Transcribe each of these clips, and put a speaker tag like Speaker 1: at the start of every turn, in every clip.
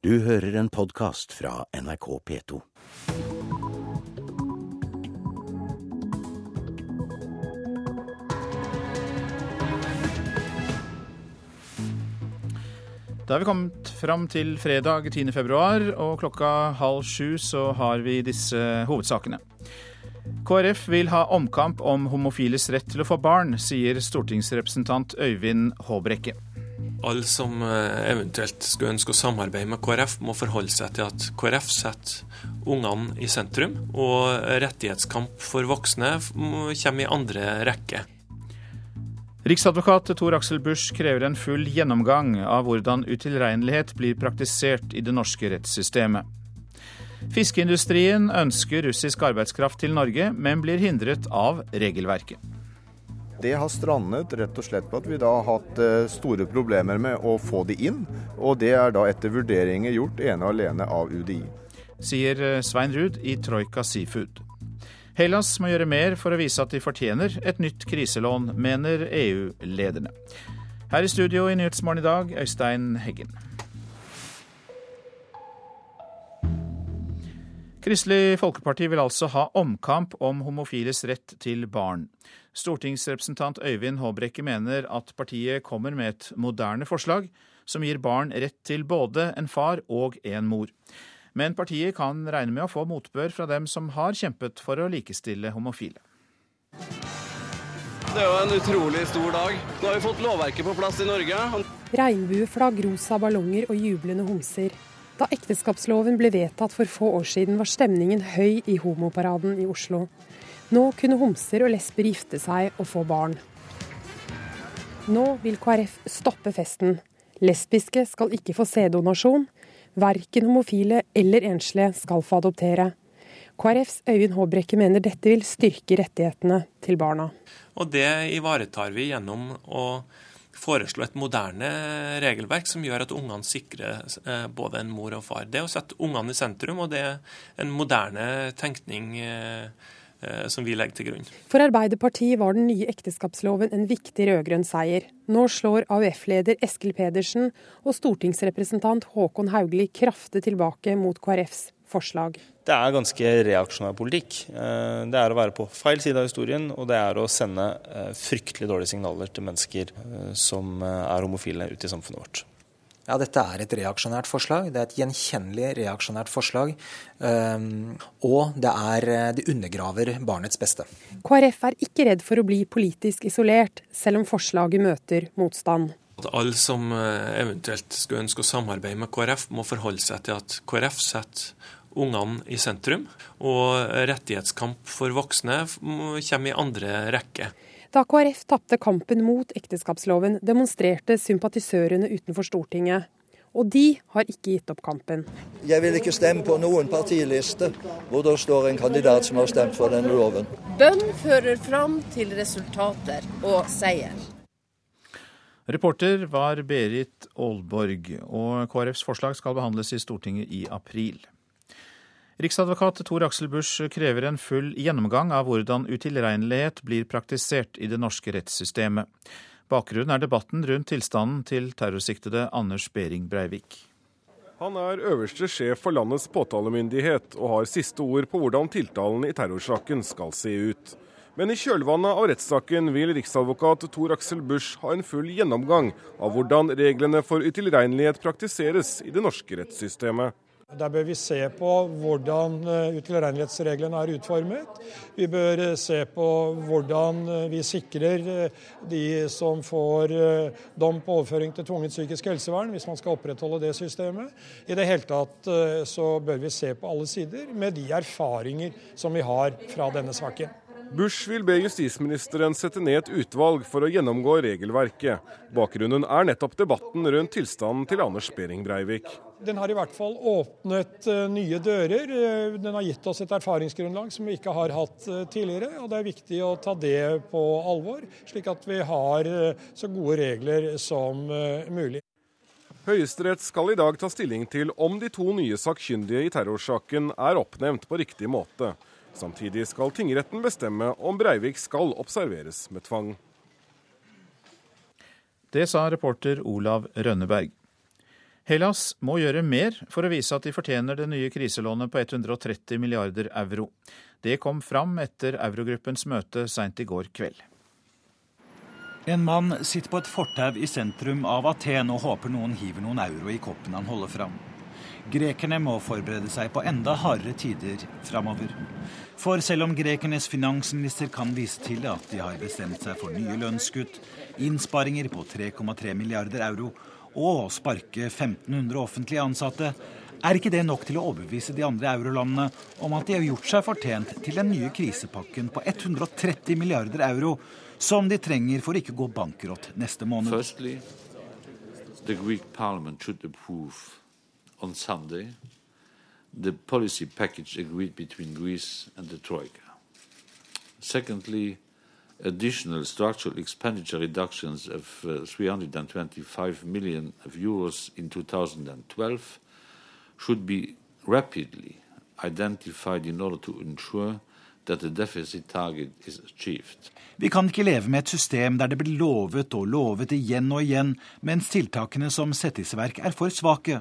Speaker 1: Du hører en podkast fra NRK P2.
Speaker 2: Da er vi kommet fram til fredag 10. februar, og klokka halv sju så har vi disse hovedsakene. KrF vil ha omkamp om homofiles rett til å få barn, sier stortingsrepresentant Øyvind Håbrekke.
Speaker 3: Alle som eh, eventuelt skulle ønske å samarbeide med KrF, må forholde seg til at KrF setter ungene i sentrum, og rettighetskamp for voksne kommer i andre rekke.
Speaker 2: Riksadvokat Tor Axel Busch krever en full gjennomgang av hvordan utilregnelighet blir praktisert i det norske rettssystemet. Fiskeindustrien ønsker russisk arbeidskraft til Norge, men blir hindret av regelverket.
Speaker 4: Det har strandet rett og slett på at vi da har hatt eh, store problemer med å få de inn. Og det er da etter vurderinger gjort ene og alene av UDI.
Speaker 2: Sier eh, Svein Ruud i Troika Seafood. Hellas må gjøre mer for å vise at de fortjener et nytt kriselån, mener EU-lederne. Her i studio i Nyhetsmorgen i dag, Øystein Heggen. Kristelig Folkeparti vil altså ha omkamp om homofiles rett til barn. Stortingsrepresentant Øyvind Håbrekke mener at partiet kommer med et moderne forslag som gir barn rett til både en far og en mor. Men partiet kan regne med å få motbør fra dem som har kjempet for å likestille homofile.
Speaker 5: Det er jo en utrolig stor dag. Nå har vi fått lovverket på plass i Norge.
Speaker 6: Regnbueflagg, rosa ballonger og jublende homser. Da ekteskapsloven ble vedtatt for få år siden, var stemningen høy i homoparaden i Oslo. Nå kunne homser og lesber gifte seg og få barn. Nå vil KrF stoppe festen. Lesbiske skal ikke få sæddonasjon. Verken homofile eller enslige skal få adoptere. KrFs Øyvind Håbrekke mener dette vil styrke rettighetene til barna.
Speaker 3: Og det ivaretar vi gjennom å foreslå et moderne regelverk som gjør at ungene sikrer eh, både en mor og far. Det å sette ungene i sentrum, og det er en moderne tenkning Eh, som vi legger til grunn.
Speaker 6: For Arbeiderpartiet var den nye ekteskapsloven en viktig rød-grønn seier. Nå slår AUF-leder Eskil Pedersen og stortingsrepresentant Håkon Haugli kraftig tilbake mot KrFs forslag.
Speaker 7: Det er ganske reaksjonær politikk. Eh, det er å være på feil side av historien, og det er å sende eh, fryktelig dårlige signaler til mennesker som er homofile ute i samfunnet vårt.
Speaker 8: Ja, dette er et reaksjonært forslag. Det er et gjenkjennelig reaksjonært forslag. Ehm, og det, er, det undergraver barnets beste.
Speaker 6: KrF er ikke redd for å bli politisk isolert, selv om forslaget møter motstand.
Speaker 3: At alle som eh, eventuelt skulle ønske å samarbeide med KrF, må forholde seg til at KrF setter ungene i sentrum, og rettighetskamp for voksne kommer i andre rekke.
Speaker 6: Da KrF tapte kampen mot ekteskapsloven, demonstrerte sympatisørene utenfor Stortinget. Og de har ikke gitt opp kampen.
Speaker 9: Jeg vil ikke stemme på noen partiliste hvor det står en kandidat som har stemt for denne loven.
Speaker 10: Bønn fører fram til resultater og seier.
Speaker 2: Reporter var Berit Aalborg, og KrFs forslag skal behandles i Stortinget i april. Riksadvokat Tor Aksel Busch krever en full gjennomgang av hvordan utilregnelighet blir praktisert i det norske rettssystemet. Bakgrunnen er debatten rundt tilstanden til terrorsiktede Anders Behring Breivik.
Speaker 11: Han er øverste sjef for landets påtalemyndighet og har siste ord på hvordan tiltalen i terrorsaken skal se ut. Men i kjølvannet av rettssaken vil riksadvokat Tor Aksel Busch ha en full gjennomgang av hvordan reglene for utilregnelighet praktiseres i det norske rettssystemet.
Speaker 12: Der bør vi se på hvordan eh, utilregnelighetsreglene er utformet. Vi bør eh, se på hvordan eh, vi sikrer de som får dom på overføring til tvungent psykisk helsevern, hvis man skal opprettholde det systemet. I det hele tatt så bør vi se på alle sider med de erfaringer som vi har fra denne saken.
Speaker 11: Bush vil be justisministeren sette ned et utvalg for å gjennomgå regelverket. Bakgrunnen er nettopp debatten rundt tilstanden til Anders Behring Breivik.
Speaker 12: Den har i hvert fall åpnet eh, nye dører. Eh, den har gitt oss et erfaringsgrunnlag som vi ikke har hatt eh, tidligere. og Det er viktig å ta det på alvor, slik at vi har så gode regler som mulig.
Speaker 11: Høyesterett skal i dag ta stilling til om de to nye sakkyndige i terrorsaken er oppnevnt på riktig måte. Samtidig skal tingretten bestemme om Breivik skal observeres med tvang.
Speaker 2: Det sa reporter Olav Rønneberg. Hellas må gjøre mer for å vise at de fortjener det nye kriselånet på 130 milliarder euro. Det kom fram etter Eurogruppens møte seint i går kveld.
Speaker 13: En mann sitter på et fortau i sentrum av Aten og håper noen hiver noen euro i koppen han holder fram. Grekerne må forberede seg på enda hardere tider framover. For selv om grekernes finansminister kan vise til at de har bestemt seg for nye lønnskutt, innsparinger på 3,3 milliarder euro og å sparke 1500 offentlige ansatte, er ikke det nok til å overbevise de andre eurolandene om at de har gjort seg fortjent til den nye krisepakken på 130 milliarder euro, som de trenger for ikke å gå bankerott neste måned.
Speaker 14: Firstly, the Greek parliament should approve on Sunday the policy package agreed between Greece and the Troika. Secondly, additional structural expenditure reductions of uh, 325 million of euros in 2012 should be rapidly identified in order to ensure.
Speaker 13: Vi kan ikke leve med et system der det blir lovet og lovet igjen og igjen, mens tiltakene som settes i verk er for svake.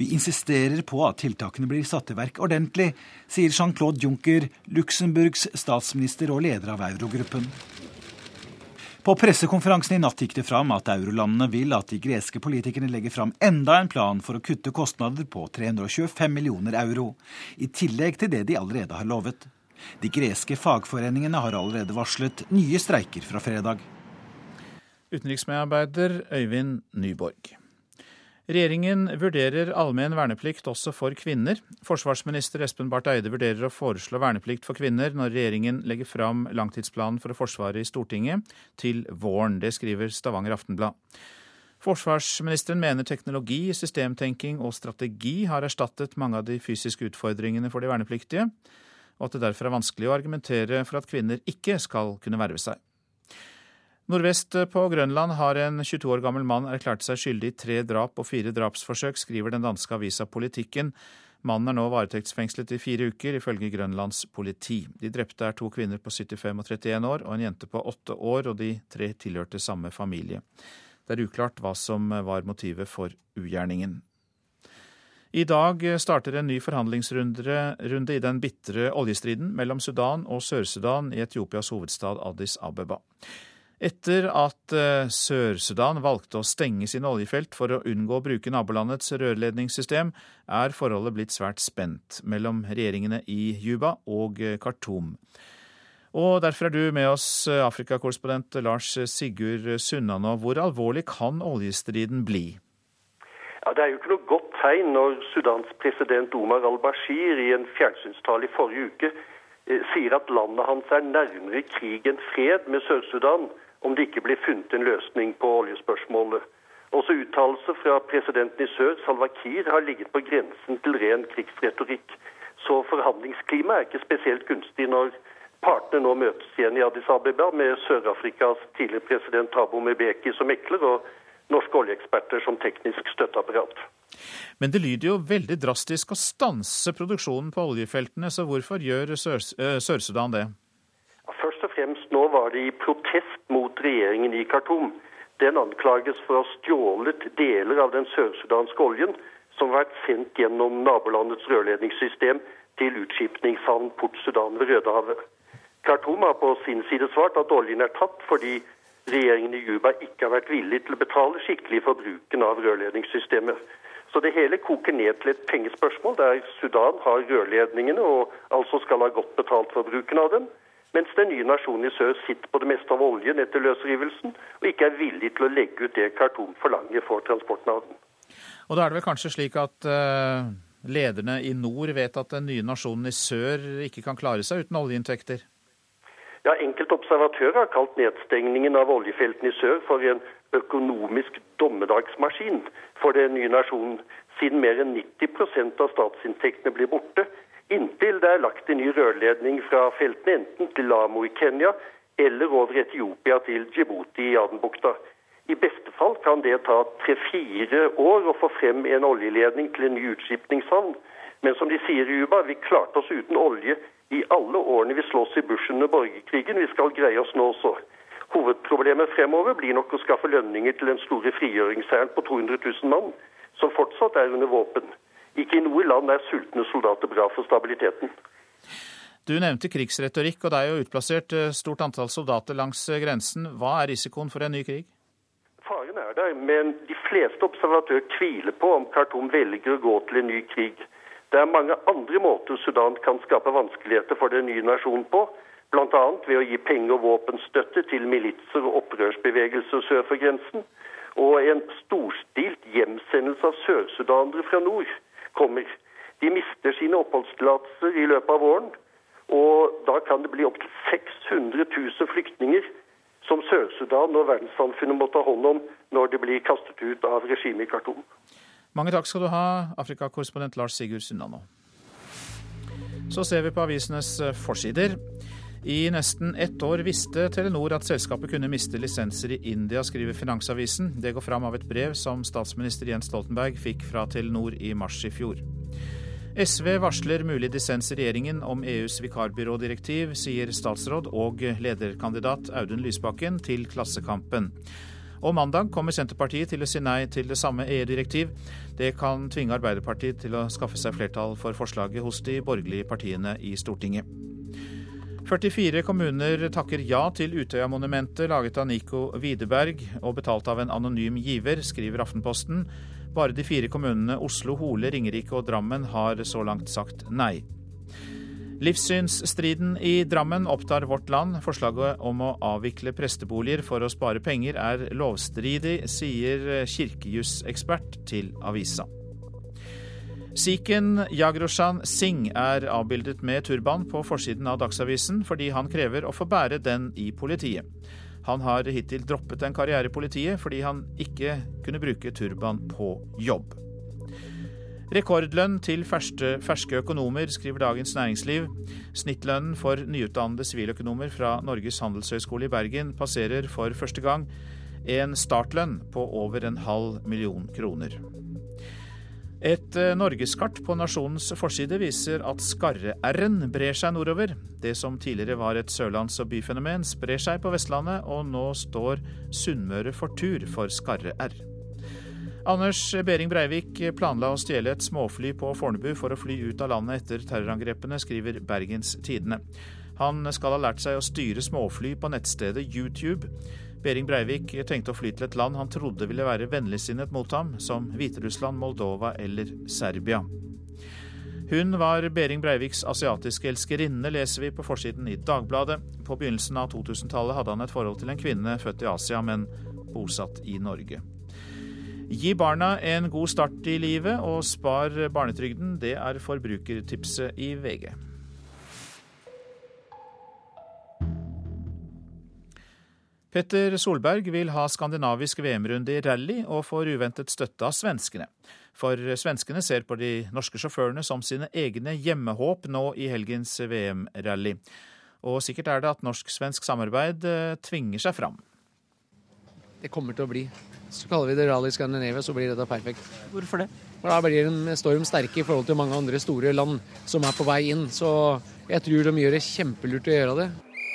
Speaker 13: Vi insisterer på at tiltakene blir satt i verk ordentlig, sier Jean-Claude Juncker, Luxemburgs statsminister og leder av eurogruppen. På pressekonferansen i natt gikk det fram at eurolandene vil at de greske politikerne legger fram enda en plan for å kutte kostnader på 325 millioner euro, i tillegg til det de allerede har lovet. De greske fagforeningene har allerede varslet nye streiker fra fredag.
Speaker 2: Utenriksmedarbeider Øyvind Nyborg. Regjeringen vurderer allmenn verneplikt også for kvinner. Forsvarsminister Espen Barth Eide vurderer å foreslå verneplikt for kvinner når regjeringen legger fram langtidsplanen for Forsvaret i Stortinget til våren. Det skriver Stavanger Aftenblad. Forsvarsministeren mener teknologi, systemtenking og strategi har erstattet mange av de fysiske utfordringene for de vernepliktige, og at det derfor er vanskelig å argumentere for at kvinner ikke skal kunne verve seg. Nordvest på Grønland har en 22 år gammel mann erklært seg skyldig i tre drap og fire drapsforsøk, skriver den danske avisa Politikken. Mannen er nå varetektsfengslet i fire uker, ifølge Grønlands politi. De drepte er to kvinner på 75 og 31 år og en jente på åtte år, og de tre tilhørte samme familie. Det er uklart hva som var motivet for ugjerningen. I dag starter en ny forhandlingsrunde i den bitre oljestriden mellom Sudan og Sør-Sudan i Etiopias hovedstad Addis Abeba. Etter at eh, Sør-Sudan valgte å stenge sine oljefelt for å unngå å bruke nabolandets rørledningssystem, er forholdet blitt svært spent mellom regjeringene i Juba og eh, Khartoum. Og Derfor er du med oss, eh, Afrikakorrespondent Lars Sigurd Sunnanå. Hvor alvorlig kan oljestriden bli?
Speaker 15: Ja, Det er jo ikke noe godt tegn når Sudans president Omar al-Bashir i en fjernsynstale i forrige uke sier at landet hans er nærmere krig enn fred med Sør-Sudan om det ikke blir funnet en løsning på oljespørsmålet. Også uttalelser fra presidenten i sør, Salva Kiir, har ligget på grensen til ren krigsretorikk. Så forhandlingsklimaet er ikke spesielt gunstig når partene nå møtes igjen i Addis Abeba med Sør-Afrikas tidligere president Thabo Mebeki som mekler og norske oljeeksperter som teknisk støtteapparat.
Speaker 2: Men det lyder jo veldig drastisk å stanse produksjonen på oljefeltene, så hvorfor gjør eh, Sør-Sudan det?
Speaker 15: Og fremst nå var det i protest mot regjeringen i Khartoum. Den anklages for å ha stjålet deler av den sørsudanske oljen som har vært sendt gjennom nabolandets rørledningssystem til utskipningshavn Port Sudan ved Rødehavet. Khartoum har på sin side svart at oljen er tatt fordi regjeringen i Juba ikke har vært villig til å betale skikkelig for bruken av rørledningssystemet. Så det hele koker ned til et pengespørsmål der Sudan har rørledningene og altså skal ha godt betalt for bruken av dem mens den nye nasjonen i sør sitter på det meste av oljen etter løsrivelsen, og ikke er villig til å legge ut det Khartoum forlanger for transporten av den.
Speaker 2: Og da er det vel kanskje slik at uh, lederne i nord vet at den nye nasjonen i sør ikke kan klare seg uten oljeinntekter?
Speaker 15: Ja, Enkelte observatører har kalt nedstengningen av oljefeltene i sør for en økonomisk dommedagsmaskin for den nye nasjonen, siden mer enn 90% av statsinntektene blir borte inntil det er lagt en ny rørledning fra feltene enten til Lamo i Kenya eller over Etiopia til Djibouti i Adenbukta. I beste fall kan det ta tre-fire år å få frem en oljeledning til en ny utskipningshavn. Men som de sier i Uba, vi klarte oss uten olje i alle årene vi slåss i bushen under borgerkrigen. Vi skal greie oss nå også. Hovedproblemet fremover blir nok å skaffe lønninger til den store frigjøringshæren på 200 000 mann som fortsatt er under våpen. Ikke i noe land er sultne soldater bra for stabiliteten.
Speaker 2: Du nevnte krigsretorikk, og det er jo utplassert eh, stort antall soldater langs eh, grensen. Hva er risikoen for en ny krig?
Speaker 15: Faren er der, men de fleste observatører tviler på om Khartoum velger å gå til en ny krig. Det er mange andre måter Sudan kan skape vanskeligheter for den nye nasjonen på, bl.a. ved å gi penger og våpenstøtte til militser og opprørsbevegelser sør for grensen. Og en storstilt hjemsendelse av sørsudanere fra nord kommer. De mister sine oppholdstillatelser i løpet av våren. Og da kan det bli opptil 600 000 flyktninger som Sør-Sudan og verdenssamfunnet må ta hånd om når de blir kastet ut av regimet i Khartoum.
Speaker 2: Mange takk skal du ha, Afrikakorrespondent Lars Sigurd Sundano. Så ser vi på avisenes forsider. I nesten ett år visste Telenor at selskapet kunne miste lisenser i India, skriver Finansavisen. Det går fram av et brev som statsminister Jens Stoltenberg fikk fra Telenor i mars i fjor. SV varsler mulig dissens i regjeringen om EUs vikarbyrådirektiv, sier statsråd og lederkandidat Audun Lysbakken til Klassekampen. Og mandag kommer Senterpartiet til å si nei til det samme EU-direktiv. Det kan tvinge Arbeiderpartiet til å skaffe seg flertall for forslaget hos de borgerlige partiene i Stortinget. 44 kommuner takker ja til Utøya-monumentet laget av Nico Widerberg og betalt av en anonym giver, skriver Aftenposten. Bare de fire kommunene Oslo, Hole, Ringerike og Drammen har så langt sagt nei. Livssynsstriden i Drammen opptar Vårt Land. Forslaget om å avvikle presteboliger for å spare penger er lovstridig, sier kirkejusekspert til avisa. Sikhen Yagroshan Singh er avbildet med turban på forsiden av Dagsavisen fordi han krever å få bære den i politiet. Han har hittil droppet en karriere i politiet fordi han ikke kunne bruke turban på jobb. Rekordlønn til ferske, ferske økonomer, skriver Dagens Næringsliv. Snittlønnen for nyutdannede siviløkonomer fra Norges handelshøyskole i Bergen passerer for første gang en startlønn på over en halv million kroner. Et eh, norgeskart på nasjonens forside viser at skarre-r-en brer seg nordover. Det som tidligere var et sørlands- og byfenomen, sprer seg på Vestlandet, og nå står Sunnmøre for tur for skarre-r. Anders Behring Breivik planla å stjele et småfly på Fornebu for å fly ut av landet etter terrorangrepene, skriver Bergens Tidende. Han skal ha lært seg å styre småfly på nettstedet YouTube. Behring Breivik tenkte å fly til et land han trodde ville være vennligsinnet mot ham, som Hviterussland, Moldova eller Serbia. Hun var Behring Breiviks asiatiske elskerinne, leser vi på forsiden i Dagbladet. På begynnelsen av 2000-tallet hadde han et forhold til en kvinne født i Asia, men bosatt i Norge. Gi barna en god start i livet og spar barnetrygden. Det er forbrukertipset i VG. Petter Solberg vil ha skandinavisk VM-runde i rally, og får uventet støtte av svenskene. For svenskene ser på de norske sjåførene som sine egne hjemmehåp nå i helgens VM-rally. Og sikkert er det at norsk-svensk samarbeid eh, tvinger seg fram.
Speaker 16: Det kommer til å bli. Så kaller vi det Rally Scandinavia, så blir dette perfekt.
Speaker 17: Hvorfor det?
Speaker 16: For Da blir de, står de sterke i forhold til mange andre store land som er på vei inn. Så jeg tror de gjør det kjempelurt å gjøre det.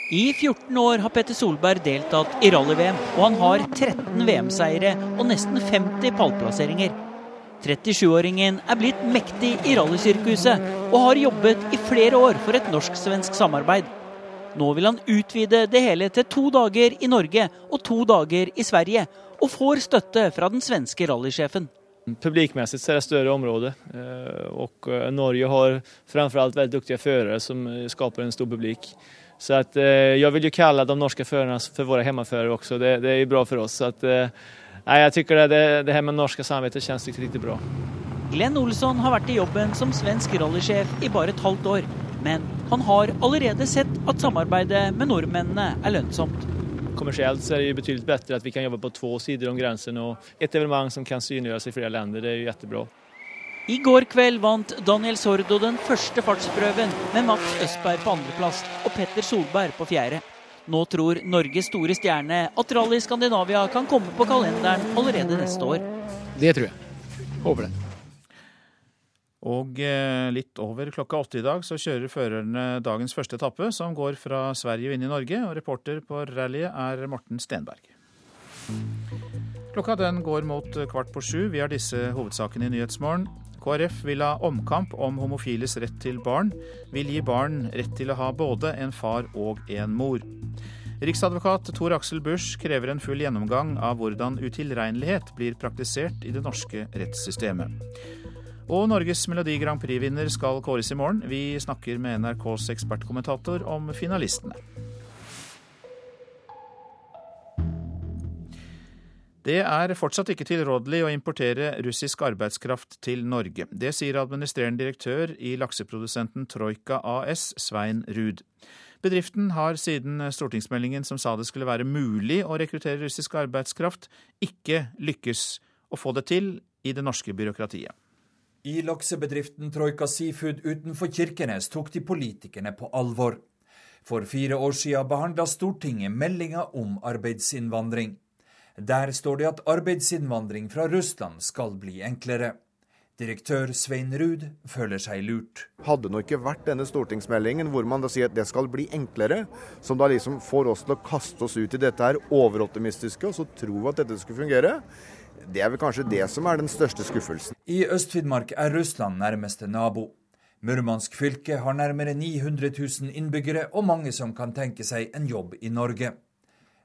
Speaker 17: I 14 år har Petter Solberg deltatt i rally-VM, og han har 13 VM-seiere og nesten 50 pallplasseringer. 37-åringen er blitt mektig i rallysirkuset og har jobbet i flere år for et norsk-svensk samarbeid. Nå vil han utvide det hele til to dager i Norge og to dager i Sverige, og får støtte fra den svenske rallysjefen.
Speaker 18: Publikmessig er det større område, eh, og eh, Norge har framfor alt veldig dyktige førere som skaper en stor publik. Så att, eh, jag vill ju kalla de norska förarna för våra hemmaförare också. Det, det är bra för oss. Så att, eh, jag tycker det, det, det här med norska samarbetet känns riktigt, riktigt bra.
Speaker 17: Glenn Olsson har vært i jobben som svensk rallysjef i bare et halvt år. Men han har allerede sett at samarbeidet med nordmennene er lønnsomt.
Speaker 18: Kommersielt så er det jo betydelig bedre at vi kan jobbe på to sider om grensen. Og et evenement som kan synliggjøres i flere land, det er jo kjempebra.
Speaker 17: I går kveld vant Daniel Sordo den første fartsprøven med Mats Østberg på andreplass og Petter Solberg på fjerde. Nå tror Norges store stjerne at Rally Skandinavia kan komme på kalenderen allerede neste år.
Speaker 16: Det tror jeg. Håper det.
Speaker 2: Og eh, litt over klokka åtte i dag så kjører førerne dagens første etappe, som går fra Sverige og inn i Norge. Og reporter på rallyet er Morten Stenberg. Klokka den går mot kvart på sju. Vi har disse hovedsakene i Nyhetsmorgen. KrF vil ha omkamp om homofiles rett til barn. Vil gi barn rett til å ha både en far og en mor. Riksadvokat Tor Aksel Busch krever en full gjennomgang av hvordan utilregnelighet blir praktisert i det norske rettssystemet. Og Norges Melodi Grand Prix-vinner skal kåres i morgen. Vi snakker med NRKs ekspertkommentator om finalistene. Det er fortsatt ikke tilrådelig å importere russisk arbeidskraft til Norge. Det sier administrerende direktør i lakseprodusenten Troika AS, Svein Ruud. Bedriften har siden stortingsmeldingen som sa det skulle være mulig å rekruttere russisk arbeidskraft, ikke lykkes å få det til i det norske byråkratiet.
Speaker 19: I laksebedriften Troika Seafood utenfor Kirkenes tok de politikerne på alvor. For fire år siden behandla Stortinget meldinga om arbeidsinnvandring. Der står det at arbeidsinnvandring fra Russland skal bli enklere. Direktør Svein Ruud føler seg lurt.
Speaker 4: Hadde det ikke vært denne stortingsmeldingen hvor man da sier at det skal bli enklere, som da liksom får oss til å kaste oss ut i dette her overoptimistiske, og så tro at dette skulle fungere, det er vel kanskje det som er den største skuffelsen.
Speaker 19: I Øst-Finnmark er Russland nærmeste nabo. Murmansk fylke har nærmere 900 000 innbyggere og mange som kan tenke seg en jobb i Norge.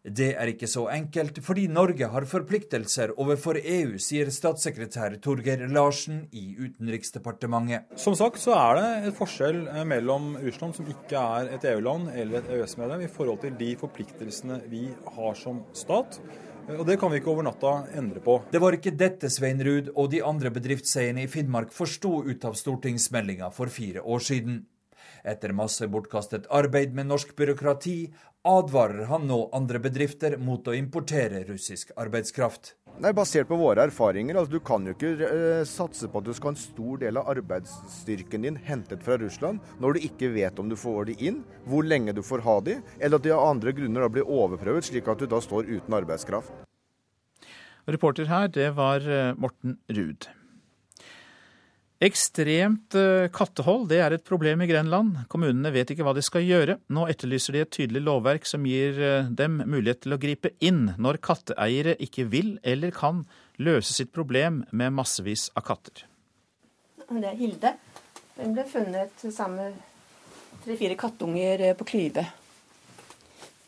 Speaker 19: Det er ikke så enkelt, fordi Norge har forpliktelser overfor EU, sier statssekretær Torgeir Larsen i Utenriksdepartementet.
Speaker 20: Som sagt så er det et forskjell eh, mellom Russland, som ikke er et EU-land eller et EØS-medlem, i forhold til de forpliktelsene vi har som stat. Og Det kan vi ikke over natta endre på.
Speaker 19: Det var ikke dette Svein Ruud og de andre bedriftseierne i Finnmark forsto ut av stortingsmeldinga for fire år siden. Etter masse bortkastet arbeid med norsk byråkrati advarer han nå andre bedrifter mot å importere russisk arbeidskraft.
Speaker 4: Nei, Basert på våre erfaringer. altså Du kan jo ikke eh, satse på at du skal ha en stor del av arbeidsstyrken din hentet fra Russland når du ikke vet om du får de inn, hvor lenge du får ha de, eller at de av andre grunner da blir overprøvet, slik at du da står uten arbeidskraft.
Speaker 2: Reporter her, det var eh, Morten Ruud. Ekstremt eh, kattehold det er et problem i Grenland. Kommunene vet ikke hva de skal gjøre. Nå etterlyser de et tydelig lovverk som gir eh, dem mulighet til å gripe inn når katteeiere ikke vil eller kan løse sitt problem med massevis av katter.
Speaker 21: Det er Hilde. Hun ble funnet sammen med tre-fire kattunger eh, på Klyve.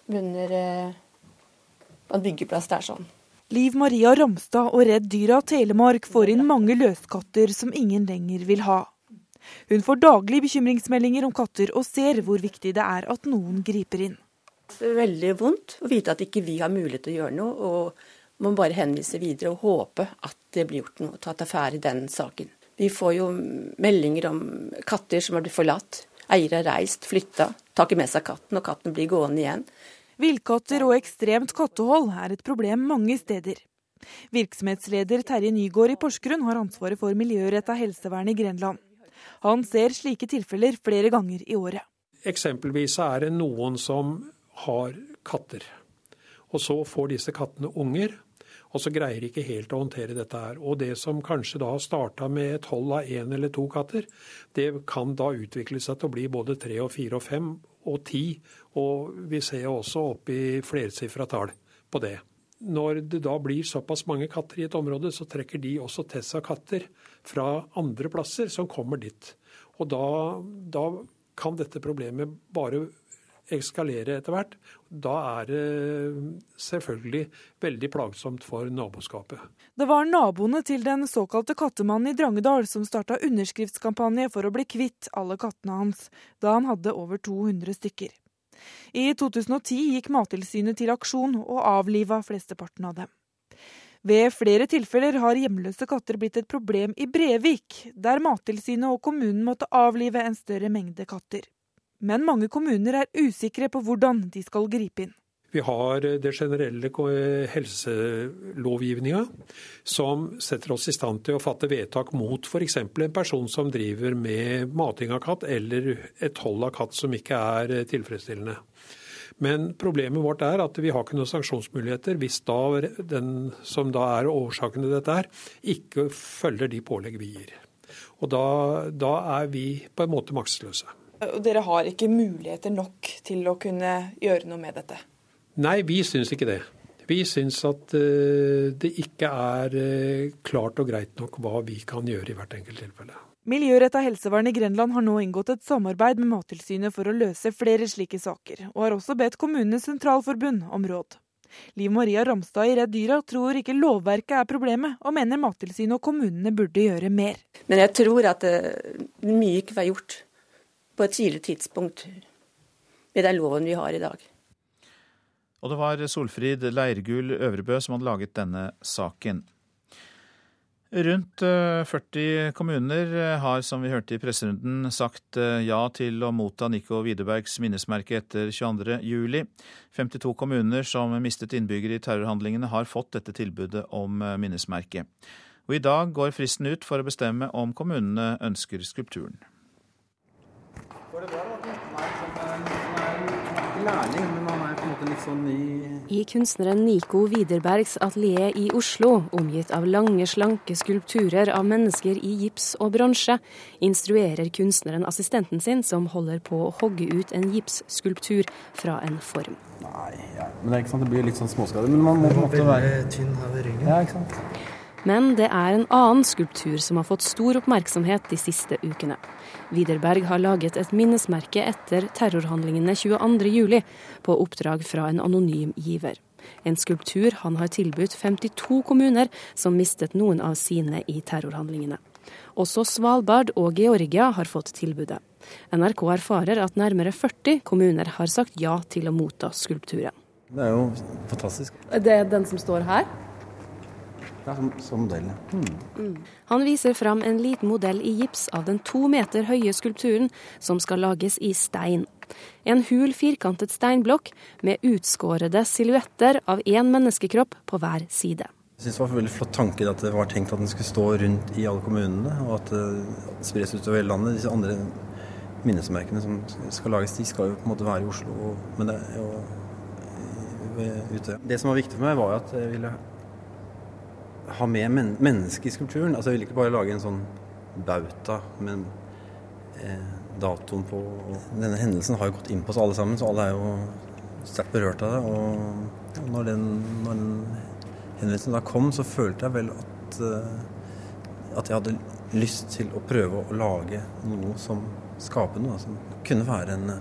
Speaker 21: Under en byggeplass der sånn.
Speaker 22: Liv Maria Ramstad og Redd Dyra Telemark får inn mange løskatter som ingen lenger vil ha. Hun får daglig bekymringsmeldinger om katter, og ser hvor viktig det er at noen griper inn.
Speaker 21: Det er veldig vondt å vite at ikke vi har mulighet til å gjøre noe, og må bare henvise videre og håpe at det blir gjort noe, tatt affære i den saken. Vi får jo meldinger om katter som har blitt forlatt. Eiere har reist, flytta, tar ikke med seg katten, og katten blir gående igjen.
Speaker 22: Villkatter og ekstremt kattehold er et problem mange steder. Virksomhetsleder Terje Nygård i Porsgrunn har ansvaret for miljøretta helsevern i Grenland. Han ser slike tilfeller flere ganger i året.
Speaker 23: Eksempelvis er det noen som har katter. Og så får disse kattene unger, og så greier de ikke helt å håndtere dette her. Og det som kanskje da starta med et hold av én eller to katter, det kan da utvikle seg til å bli både tre og fire og fem og ti. Og vi ser også opp i flersifra tall på det. Når det da blir såpass mange katter i et område, så trekker de også til seg katter fra andre plasser som kommer dit. Og da, da kan dette problemet bare eskalere etter hvert. Da er det selvfølgelig veldig plagsomt for naboskapet.
Speaker 22: Det var naboene til den såkalte kattemannen i Drangedal som starta underskriftskampanje for å bli kvitt alle kattene hans, da han hadde over 200 stykker. I 2010 gikk Mattilsynet til aksjon og avliva flesteparten av dem. Ved flere tilfeller har hjemløse katter blitt et problem i Brevik, der Mattilsynet og kommunen måtte avlive en større mengde katter. Men mange kommuner er usikre på hvordan de skal gripe inn.
Speaker 23: Vi har det generelle helselovgivninga, som setter oss i stand til å fatte vedtak mot f.eks. en person som driver med mating av katt, eller et hold av katt som ikke er tilfredsstillende. Men problemet vårt er at vi har ikke noen sanksjonsmuligheter hvis da den som da er årsaken til dette, er, ikke følger de pålegg vi gir. Og da, da er vi på en måte maktesløse.
Speaker 22: Dere har ikke muligheter nok til å kunne gjøre noe med dette?
Speaker 23: Nei, vi syns ikke det. Vi syns at eh, det ikke er eh, klart og greit nok hva vi kan gjøre i hvert enkelt tilfelle.
Speaker 22: Miljøretta helsevern i Grenland har nå inngått et samarbeid med Mattilsynet for å løse flere slike saker, og har også bedt Kommunenes Sentralforbund om råd. Liv Maria Ramstad i Redd Dyra tror ikke lovverket er problemet, og mener Mattilsynet og kommunene burde gjøre mer.
Speaker 21: Men jeg tror at mye ikke var gjort på et tidlig tidspunkt med den loven vi har i dag.
Speaker 2: Og det var Solfrid Leirgull Øvrebø som hadde laget denne saken. Rundt 40 eh, kommuner eh, har, som vi hørte i presserunden, sagt eh, ja til å motta Nico Widerbergs minnesmerke etter 22.07. 52 kommuner som mistet innbyggere i terrorhandlingene, har fått dette tilbudet om minnesmerke. Og I dag går fristen ut for å bestemme om kommunene ønsker skulpturen.
Speaker 24: I kunstneren Nico Widerbergs atelier i Oslo, omgitt av lange, slanke skulpturer av mennesker i gips og bronse, instruerer kunstneren assistenten sin, som holder på å hogge ut en gipsskulptur fra en form.
Speaker 25: Nei, ja. men det er ikke sant, det blir litt sånn småskader. Men man må på en måte være tynn her ved ryggen. Ja, ikke sant?
Speaker 24: Men det er en annen skulptur som har fått stor oppmerksomhet de siste ukene. Widerberg har laget et minnesmerke etter terrorhandlingene 22.07. på oppdrag fra en anonym giver. En skulptur han har tilbudt 52 kommuner som mistet noen av sine i terrorhandlingene. Også Svalbard og Georgia har fått tilbudet. NRK erfarer at nærmere 40 kommuner har sagt ja til å motta skulpturen.
Speaker 25: Det er jo fantastisk.
Speaker 24: Det er den som står her?
Speaker 25: Ja, som, som modell. Hmm.
Speaker 24: Mm. Han viser fram en liten modell i gips av den to meter høye skulpturen som skal lages i stein. En hul, firkantet steinblokk med utskårede silhuetter av én menneskekropp på hver side.
Speaker 25: Jeg synes Det var en veldig flott tanke at det var tenkt at den skulle stå rundt i alle kommunene, og at det spres utover hele landet. Disse andre minnesmerkene som skal lages, de skal jo på en måte være i Oslo, men det jo ute. Det som var viktig for meg, var at jeg ville ha med men mennesket i skulpturen. Altså, jeg vil ikke bare lage en sånn bauta med eh, datoen på. Denne hendelsen har jo gått inn på oss alle sammen, så alle er jo sterkt berørt av det. Og når den, når den henvendelsen da kom, så følte jeg vel at, uh, at jeg hadde lyst til å prøve å lage noe som skaper noe, som kunne være en,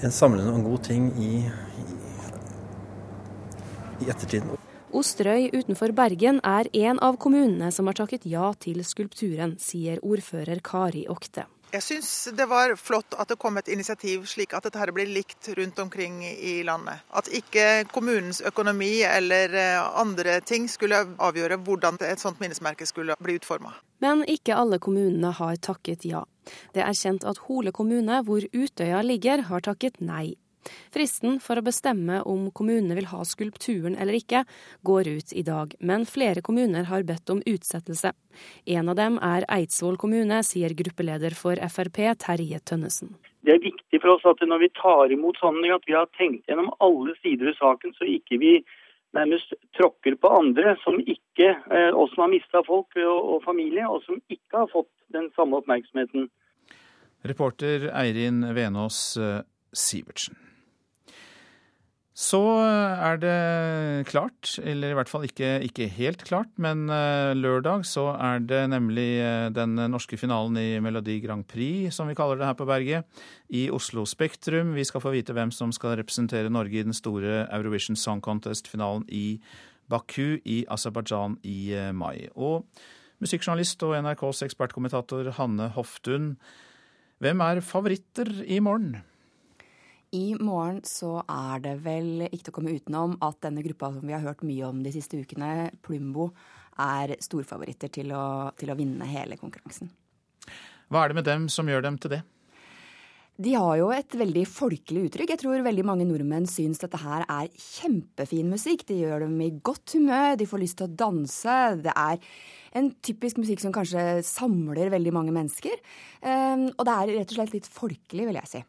Speaker 25: en samlende og en god ting i, i, i ettertiden.
Speaker 24: Osterøy utenfor Bergen er en av kommunene som har takket ja til skulpturen, sier ordfører Kari Okte.
Speaker 26: Jeg syns det var flott at det kom et initiativ slik at dette blir likt rundt omkring i landet. At ikke kommunens økonomi eller eh, andre ting skulle avgjøre hvordan et sånt minnesmerke skulle bli utforma.
Speaker 24: Men ikke alle kommunene har takket ja. Det er kjent at Hole kommune, hvor Utøya ligger, har takket nei. Fristen for å bestemme om kommunene vil ha skulpturen eller ikke, går ut i dag, men flere kommuner har bedt om utsettelse. En av dem er Eidsvoll kommune, sier gruppeleder for Frp, Terje Tønnesen.
Speaker 27: Det er viktig for oss at når vi tar imot sånne, at vi har tenkt gjennom alle sider i saken, så ikke vi nærmest tråkker på andre som ikke, eh, og som har mista folk og, og familie, og som ikke har fått den samme oppmerksomheten.
Speaker 2: Reporter Eirin Venås eh, Sivertsen. Så er det klart, eller i hvert fall ikke, ikke, helt klart, men eh, lørdag så er det nemlig eh, den norske finalen i Melodi Grand Prix, som vi kaller det her på berget, i Oslo Spektrum. Vi skal få vite hvem som skal representere Norge i den store Eurovision Song Contest-finalen i Baku i Aserbajdsjan i eh, mai. Og musikkjournalist og NRKs ekspertkommentator Hanne Hoftun, hvem er favoritter i morgen?
Speaker 28: I morgen så er det vel ikke til å komme utenom at denne gruppa som vi har hørt mye om de siste ukene, Plumbo, er storfavoritter til å, til å vinne hele konkurransen.
Speaker 2: Hva er det med dem som gjør dem til det?
Speaker 28: De har jo et veldig folkelig uttrykk. Jeg tror veldig mange nordmenn syns dette her er kjempefin musikk. De gjør dem i godt humør, de får lyst til å danse. Det er en typisk musikk som kanskje samler veldig mange mennesker. Ehm, og det er rett og slett litt folkelig, vil jeg si.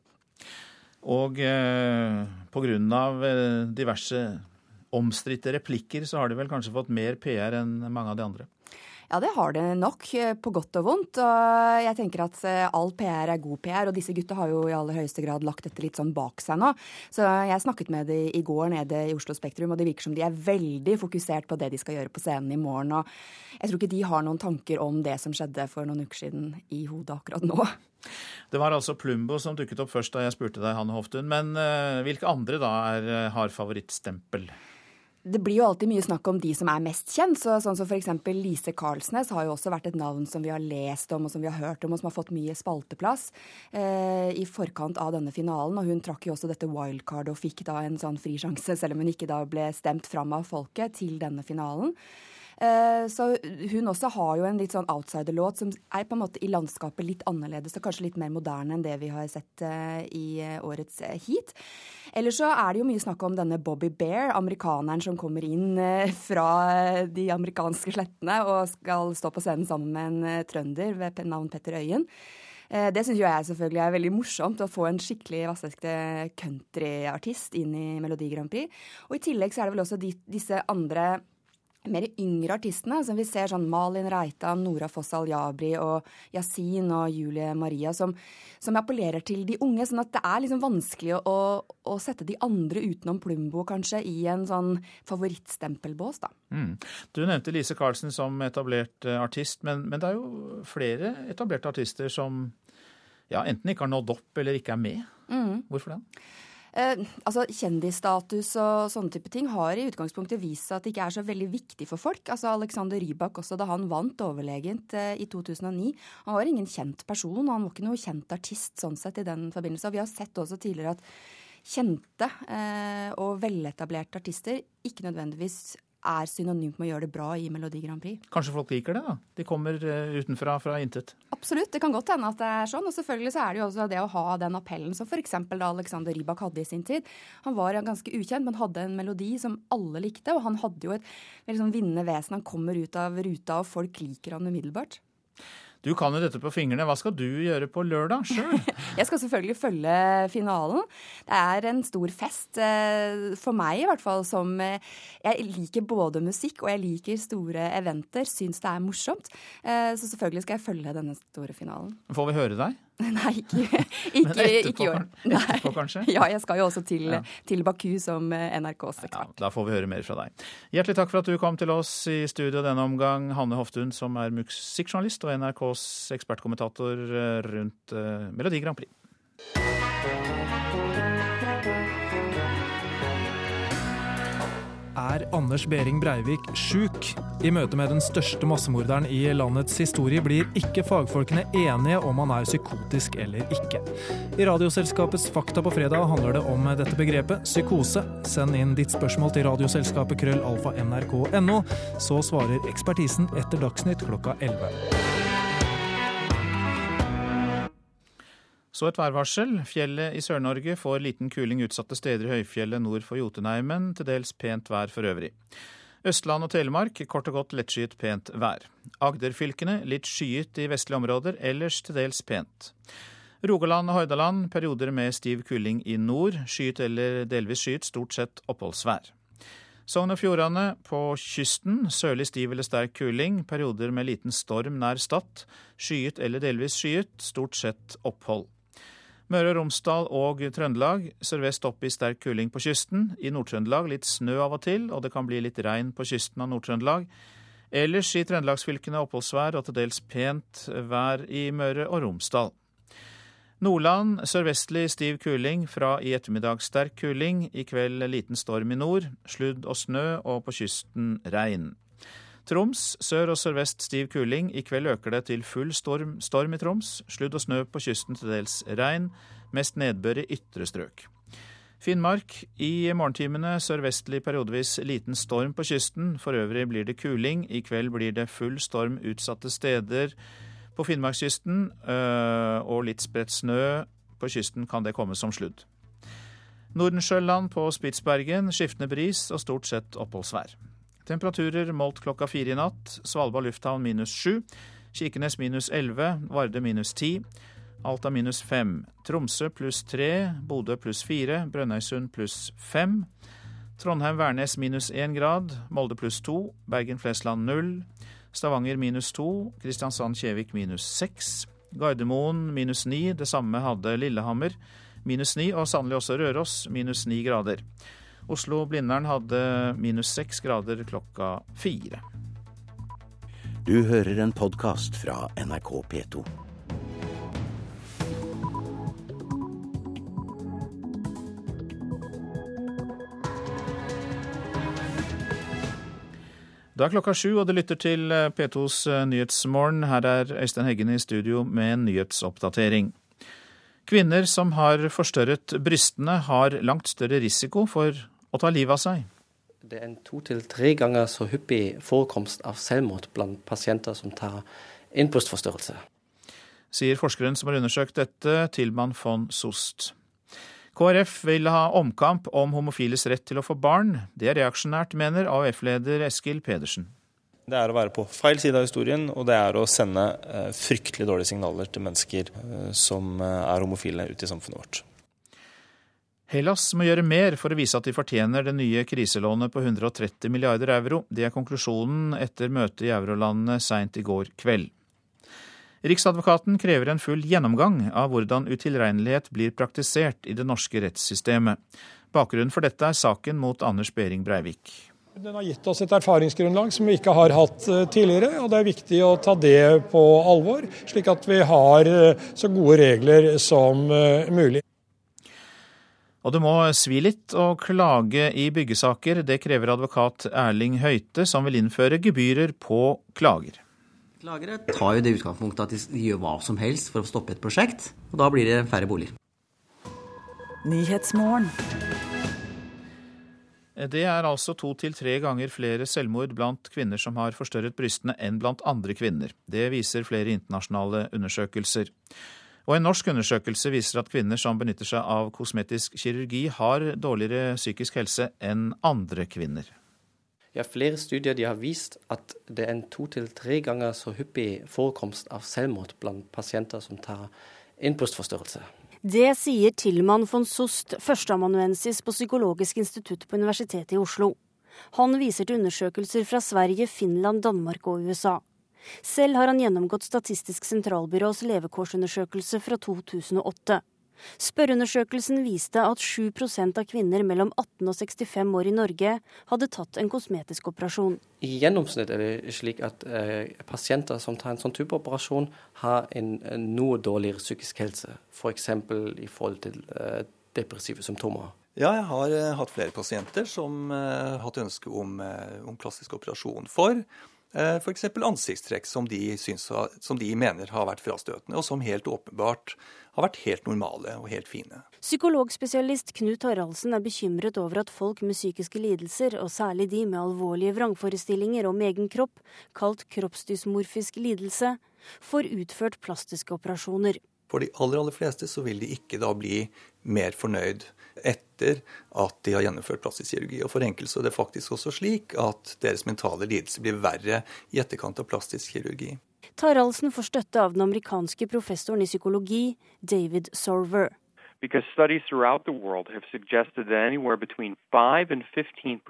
Speaker 2: Og eh, pga. Eh, diverse omstridte replikker, så har de vel kanskje fått mer PR enn mange av de andre?
Speaker 28: Ja, det har det nok, eh, på godt og vondt. Og jeg tenker at eh, all PR er god PR, og disse gutta har jo i aller høyeste grad lagt dette litt sånn bak seg nå. Så jeg snakket med dem i går nede i Oslo Spektrum, og det virker som de er veldig fokusert på det de skal gjøre på scenen i morgen. Og jeg tror ikke de har noen tanker om det som skjedde for noen uker siden i hodet akkurat nå.
Speaker 2: Det var altså Plumbo som dukket opp først da jeg spurte deg, Hanne Hoftun. Men uh, hvilke andre da er, har favorittstempel?
Speaker 28: Det blir jo alltid mye snakk om de som er mest kjent. Så, sånn som f.eks. Lise Karlsnes har jo også vært et navn som vi har lest om og som vi har hørt om, og som har fått mye spalteplass eh, i forkant av denne finalen. Og hun trakk jo også dette wildcardet og fikk da en sånn frisjanse, selv om hun ikke da ble stemt fram av folket til denne finalen. Eh, så hun også har jo en litt sånn outsider-låt som er på en måte i landskapet litt annerledes og kanskje litt mer moderne enn det vi har sett eh, i eh, årets heat. Eller så er det jo mye snakk om denne Bobby Bear, amerikaneren som kommer inn fra de amerikanske slettene og skal stå på scenen sammen med en trønder ved navn Petter Øyen. Det syns jeg selvfølgelig er veldig morsomt, å få en skikkelig vassekte countryartist inn i Melodi Grand Prix. Og i tillegg så er det vel også de, disse andre mer yngre artistene, som vi ser sånn Malin Reitan, Nora Foss Al-Jabri og Yasin og Julie Maria, som, som, appellerer til de unge. Sånn at det er liksom vanskelig å, å, sette de andre utenom Plumbo kanskje i en sånn favorittstempelbås, da. Mm.
Speaker 2: Du nevnte Lise Karlsen som etablert uh, artist, men, men, det er jo flere etablerte artister som ja, enten ikke har nådd opp eller ikke er med. Mm. Hvorfor det?
Speaker 28: Eh, altså Kjendisstatus og sånne type ting har i utgangspunktet vist seg at det ikke er så veldig viktig for folk. Altså Alexander Rybak også da han vant overlegent eh, i 2009. Han var ingen kjent person, han var ikke noe kjent artist sånn sett i den forbindelse. Og vi har sett også tidligere at kjente eh, og veletablerte artister ikke nødvendigvis er synonymt med å gjøre det bra i Melodi Grand Prix.
Speaker 2: Kanskje folk liker det, da? De kommer uh, utenfra fra intet?
Speaker 28: Absolutt, det kan godt hende at det er sånn. Og selvfølgelig så er det jo også det å ha den appellen som f.eks. da Alexander Rybak hadde i sin tid. Han var ganske ukjent, men hadde en melodi som alle likte. Og han hadde jo et veldig sånn vinnende vesen. Han kommer ut av ruta, og folk liker han umiddelbart.
Speaker 2: Du kan jo dette på fingrene. Hva skal du gjøre på lørdag sjøl?
Speaker 28: jeg skal selvfølgelig følge finalen. Det er en stor fest, eh, for meg i hvert fall, som eh, Jeg liker både musikk og jeg liker store eventer. Syns det er morsomt. Eh, så selvfølgelig skal jeg følge denne store finalen.
Speaker 2: Får vi høre deg?
Speaker 28: Nei, ikke, ikke, etterpå,
Speaker 2: ikke i år. Etterpå, kanskje?
Speaker 28: Ja, jeg skal jo også til, ja. til Baku som NRKs ekspert.
Speaker 2: Ja, da får vi høre mer fra deg. Hjertelig takk for at du kom til oss i studio denne omgang, Hanne Hoftun, som er musikkjournalist og NRKs ekspertkommentator eh, rundt uh, Melodi Grand Prix.
Speaker 29: Er Anders Behring Breivik sjuk? I møte med den største massemorderen i landets historie blir ikke fagfolkene enige om han er psykotisk eller ikke. I Radioselskapets Fakta på fredag handler det om dette begrepet, psykose. Send inn ditt spørsmål til radioselskapet krøllalfa.nrk.no, så svarer ekspertisen etter Dagsnytt klokka 11.
Speaker 2: Så et værvarsel. Fjellet i Sør-Norge får liten kuling utsatte steder i høyfjellet nord for Jotunheimen. Til dels pent vær for øvrig. Østland og Telemark kort og godt lettskyet pent vær. Agderfylkene litt skyet i vestlige områder, ellers til dels pent. Rogaland og Hordaland perioder med stiv kuling i nord. Skyet eller delvis skyet, stort sett oppholdsvær. Sogn og Fjordane på kysten sørlig stiv eller sterk kuling. Perioder med liten storm nær Stad. Skyet eller delvis skyet, stort sett opphold. Møre og Romsdal og Trøndelag sørvest opp i sterk kuling på kysten. I Nord-Trøndelag litt snø av og til, og det kan bli litt regn på kysten av Nord-Trøndelag. Ellers i trøndelagsfylkene oppholdsvær og til dels pent vær i Møre og Romsdal. Nordland sørvestlig stiv kuling, fra i ettermiddag sterk kuling. I kveld liten storm i nord. Sludd og snø, og på kysten regn. Troms sør og sørvest stiv kuling. I kveld øker det til full storm, storm i Troms. Sludd og snø på kysten, til dels regn. Mest nedbør i ytre strøk. Finnmark i morgentimene sørvestlig periodevis liten storm på kysten. For øvrig blir det kuling. I kveld blir det full storm utsatte steder på Finnmarkskysten. Øh, og litt spredt snø. På kysten kan det komme som sludd. Nordensjøland på Spitsbergen skiftende bris og stort sett oppholdsvær. Temperaturer målt klokka fire i natt. Svalbard lufthavn minus sju. Kirkenes minus elleve. Varde minus ti. Alta minus fem. Tromsø pluss tre. Bodø pluss fire. Brønnøysund pluss fem. Trondheim-Værnes minus én grad. Molde pluss to. Bergen-Flesland null. Stavanger minus to, Kristiansand-Kjevik minus seks. Gardermoen minus ni, det samme hadde Lillehammer minus ni, og sannelig også Røros minus ni grader. Oslo-Blindern hadde minus seks grader klokka fire.
Speaker 30: Du hører en podkast fra NRK P2.
Speaker 2: Da er klokka sju, og du lytter til eh, P2s eh, Nyhetsmorgen. Her er Øystein Heggen i studio med en nyhetsoppdatering. Kvinner som har forstørret brystene, har langt større risiko for å ta livet av seg.
Speaker 31: Det er en to til tre ganger så hyppig forekomst av selvmord blant pasienter som tar en brystforstørrelse.
Speaker 2: Sier forskeren som har undersøkt dette, Tilman von Sost. KrF vil ha omkamp om homofiles rett til å få barn. Det er reaksjonært, mener AUF-leder Eskil Pedersen.
Speaker 32: Det er å være på feil side av historien, og det er å sende eh, fryktelig dårlige signaler til mennesker eh, som eh, er homofile ute i samfunnet vårt.
Speaker 2: Hellas må gjøre mer for å vise at de fortjener det nye kriselånet på 130 milliarder euro. Det er konklusjonen etter møtet i eurolandene seint i går kveld. Riksadvokaten krever en full gjennomgang av hvordan utilregnelighet blir praktisert i det norske rettssystemet. Bakgrunnen for dette er saken mot Anders Behring Breivik.
Speaker 23: Den har gitt oss et erfaringsgrunnlag som vi ikke har hatt eh, tidligere. og Det er viktig å ta det på alvor, slik at vi har eh, så gode regler som eh, mulig.
Speaker 2: Og det må svi litt å klage i byggesaker. Det krever advokat Erling Høite, som vil innføre gebyrer på klager.
Speaker 33: Klagere tar jo det utgangspunktet at de gjør hva som helst for å stoppe et prosjekt, og da blir det færre boliger.
Speaker 2: Det er altså to til tre ganger flere selvmord blant kvinner som har forstørret brystene enn blant andre kvinner. Det viser flere internasjonale undersøkelser. Og en norsk undersøkelse viser at kvinner som benytter seg av kosmetisk kirurgi, har dårligere psykisk helse enn andre kvinner.
Speaker 31: Ja, flere studier har vist at det er en to til tre ganger så hyppig forekomst av selvmord blant pasienter som tar en.
Speaker 34: Det sier Tilman von Sost, førsteamanuensis på Psykologisk institutt på Universitetet i Oslo. Han viser til undersøkelser fra Sverige, Finland, Danmark og USA. Selv har han gjennomgått Statistisk sentralbyrås levekårsundersøkelse fra 2008. Spørreundersøkelsen viste at 7% av kvinner mellom 18 og 65 år i Norge hadde tatt en kosmetisk operasjon.
Speaker 31: I gjennomsnitt er det slik at eh, pasienter som tar en sånn type operasjon, har en, en noe dårligere psykisk helse. F.eks. For i forhold til eh, depressive symptomer.
Speaker 35: Ja, jeg har eh, hatt flere pasienter som har eh, hatt ønske om, eh, om plastisk operasjon for F.eks. ansiktstrekk som de, syns, som de mener har vært frastøtende, og som helt åpenbart har vært helt normale og helt fine.
Speaker 34: Psykologspesialist Knut Haraldsen er bekymret over at folk med psykiske lidelser, og særlig de med alvorlige vrangforestillinger om egen kropp, kalt kroppsdysmorfisk lidelse, får utført plastiske operasjoner.
Speaker 35: For de aller, aller fleste så vil de ikke da bli mer fornøyd etter at de har gjennomført plastisk kirurgi. Og for enkelte er det faktisk også slik at deres mentale lidelse blir verre i etterkant av plastisk kirurgi.
Speaker 34: Taraldsen får støtte av den amerikanske professoren i psykologi, David Sorver.
Speaker 36: Because studies throughout the world have suggested that anywhere between 5 and 15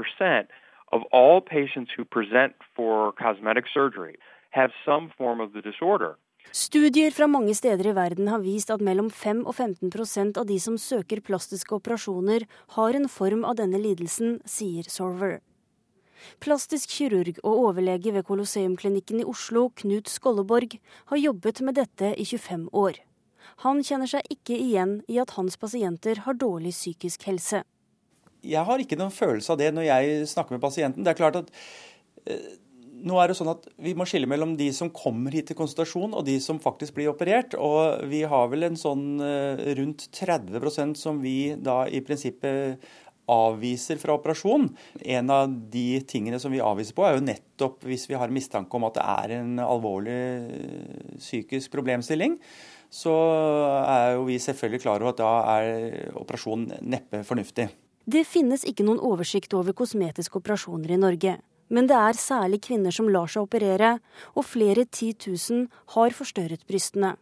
Speaker 36: of all patients who present for cosmetic surgery have some form of the disorder.
Speaker 34: Studier fra mange steder i verden har vist at mellom 5 og 15% av de som søker plastiske operasjoner, har en form av denne lidelsen, sier Sorver. Plastisk kirurg og overlege ved Colosseumklinikken i Oslo, Knut Skolleborg, har jobbet med dette i 25 år. Han kjenner seg ikke igjen i at hans pasienter har dårlig psykisk helse.
Speaker 37: Jeg har ikke noen følelse av det når jeg snakker med pasienten. Det er klart at eh, nå er det sånn at Vi må skille mellom de som kommer hit til konsultasjon og de som faktisk blir operert. og Vi har vel en sånn eh, rundt 30% som vi da i prinsippet avviser fra operasjon. En av de tingene som vi avviser på, er jo nettopp hvis vi har mistanke om at det er en alvorlig eh, psykisk problemstilling. Så er jo vi selvfølgelig klar over at da er operasjonen neppe fornuftig.
Speaker 34: Det finnes ikke noen oversikt over kosmetiske operasjoner i Norge. Men det er særlig kvinner som lar seg operere, og flere titusen har forstørret brystene.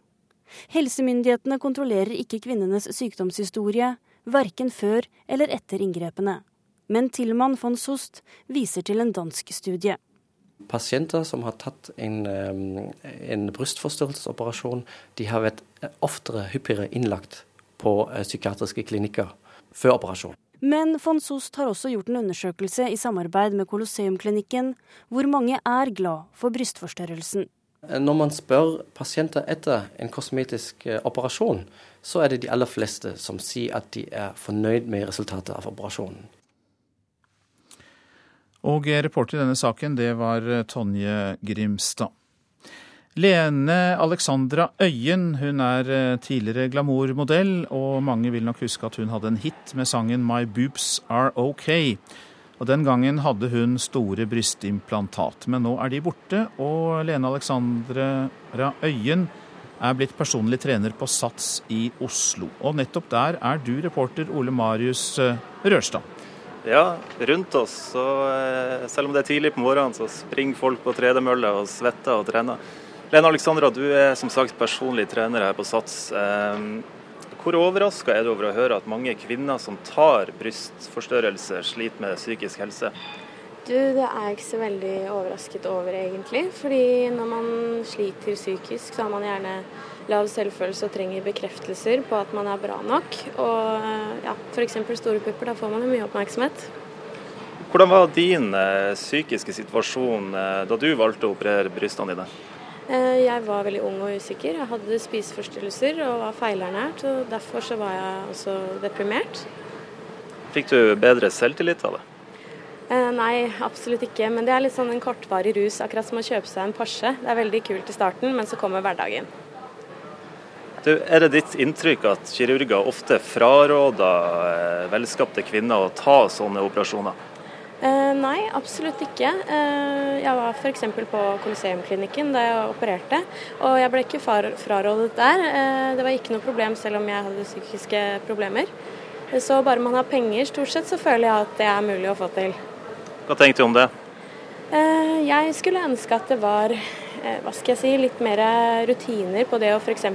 Speaker 34: Helsemyndighetene kontrollerer ikke kvinnenes sykdomshistorie, verken før eller etter inngrepene. Men Tilman von Sost viser til en dansk studie.
Speaker 31: Pasienter som har tatt en, en brystforstørrelsesoperasjon, de har vært oftere, hyppigere innlagt på psykiatriske klinikker før operasjon.
Speaker 34: Men von Sost har også gjort en undersøkelse i samarbeid med Colosseumklinikken, hvor mange er glad for brystforstørrelsen.
Speaker 31: Når man spør pasienter etter en kosmetisk operasjon, så er det de aller fleste som sier at de er fornøyd med resultatet av operasjonen.
Speaker 2: Og reporter i denne saken, det var Tonje Grimstad. Lene Alexandra Øyen hun er eh, tidligere glamourmodell, og mange vil nok huske at hun hadde en hit med sangen 'My Boobs Are OK'. Og Den gangen hadde hun store brystimplantat, men nå er de borte, og Lene Alexandra Øyen er blitt personlig trener på Sats i Oslo. Og nettopp der er du reporter Ole Marius eh, Rørstad.
Speaker 38: Ja, rundt oss, så eh, selv om det er tidlig på morgenen, så springer folk på tredemølle og svetter og trener. Lene Alexandra, du er som sagt personlig trener her på Sats. Ehm, hvor overraska er du over å høre at mange kvinner som tar brystforstørrelse, sliter med psykisk helse?
Speaker 39: Du, Det er jeg ikke så veldig overrasket over, egentlig. Fordi når man sliter psykisk, så har man gjerne lav selvfølelse og trenger bekreftelser på at man er bra nok. Og ja, f.eks. store pupper, da får man jo mye oppmerksomhet.
Speaker 38: Hvordan var din eh, psykiske situasjon eh, da du valgte å operere brystene dine?
Speaker 39: Eh, jeg var veldig ung og usikker. Jeg hadde spiseforstyrrelser og var feilernært. og Derfor så var jeg også deprimert.
Speaker 38: Fikk du bedre selvtillit av det?
Speaker 39: Eh, nei, absolutt ikke. Men det er litt sånn en kortvarig rus, akkurat som å kjøpe seg en Porsche. Det er veldig kult i starten, men så kommer hverdagen.
Speaker 38: Du, er det ditt inntrykk at kirurger ofte fraråder eh, velskapte kvinner å ta sånne operasjoner?
Speaker 39: Nei, absolutt ikke. Eh, jeg var f.eks. på Coliseumklinikken da jeg opererte, og jeg ble ikke frarådet der. Eh, det var ikke noe problem selv om jeg hadde psykiske problemer. Så bare man har penger, stort sett, så føler jeg at det er mulig å få til.
Speaker 38: Hva tenkte du om det?
Speaker 39: Eh, jeg skulle ønske at det var hva skal jeg si, litt mer rutiner på det å f.eks.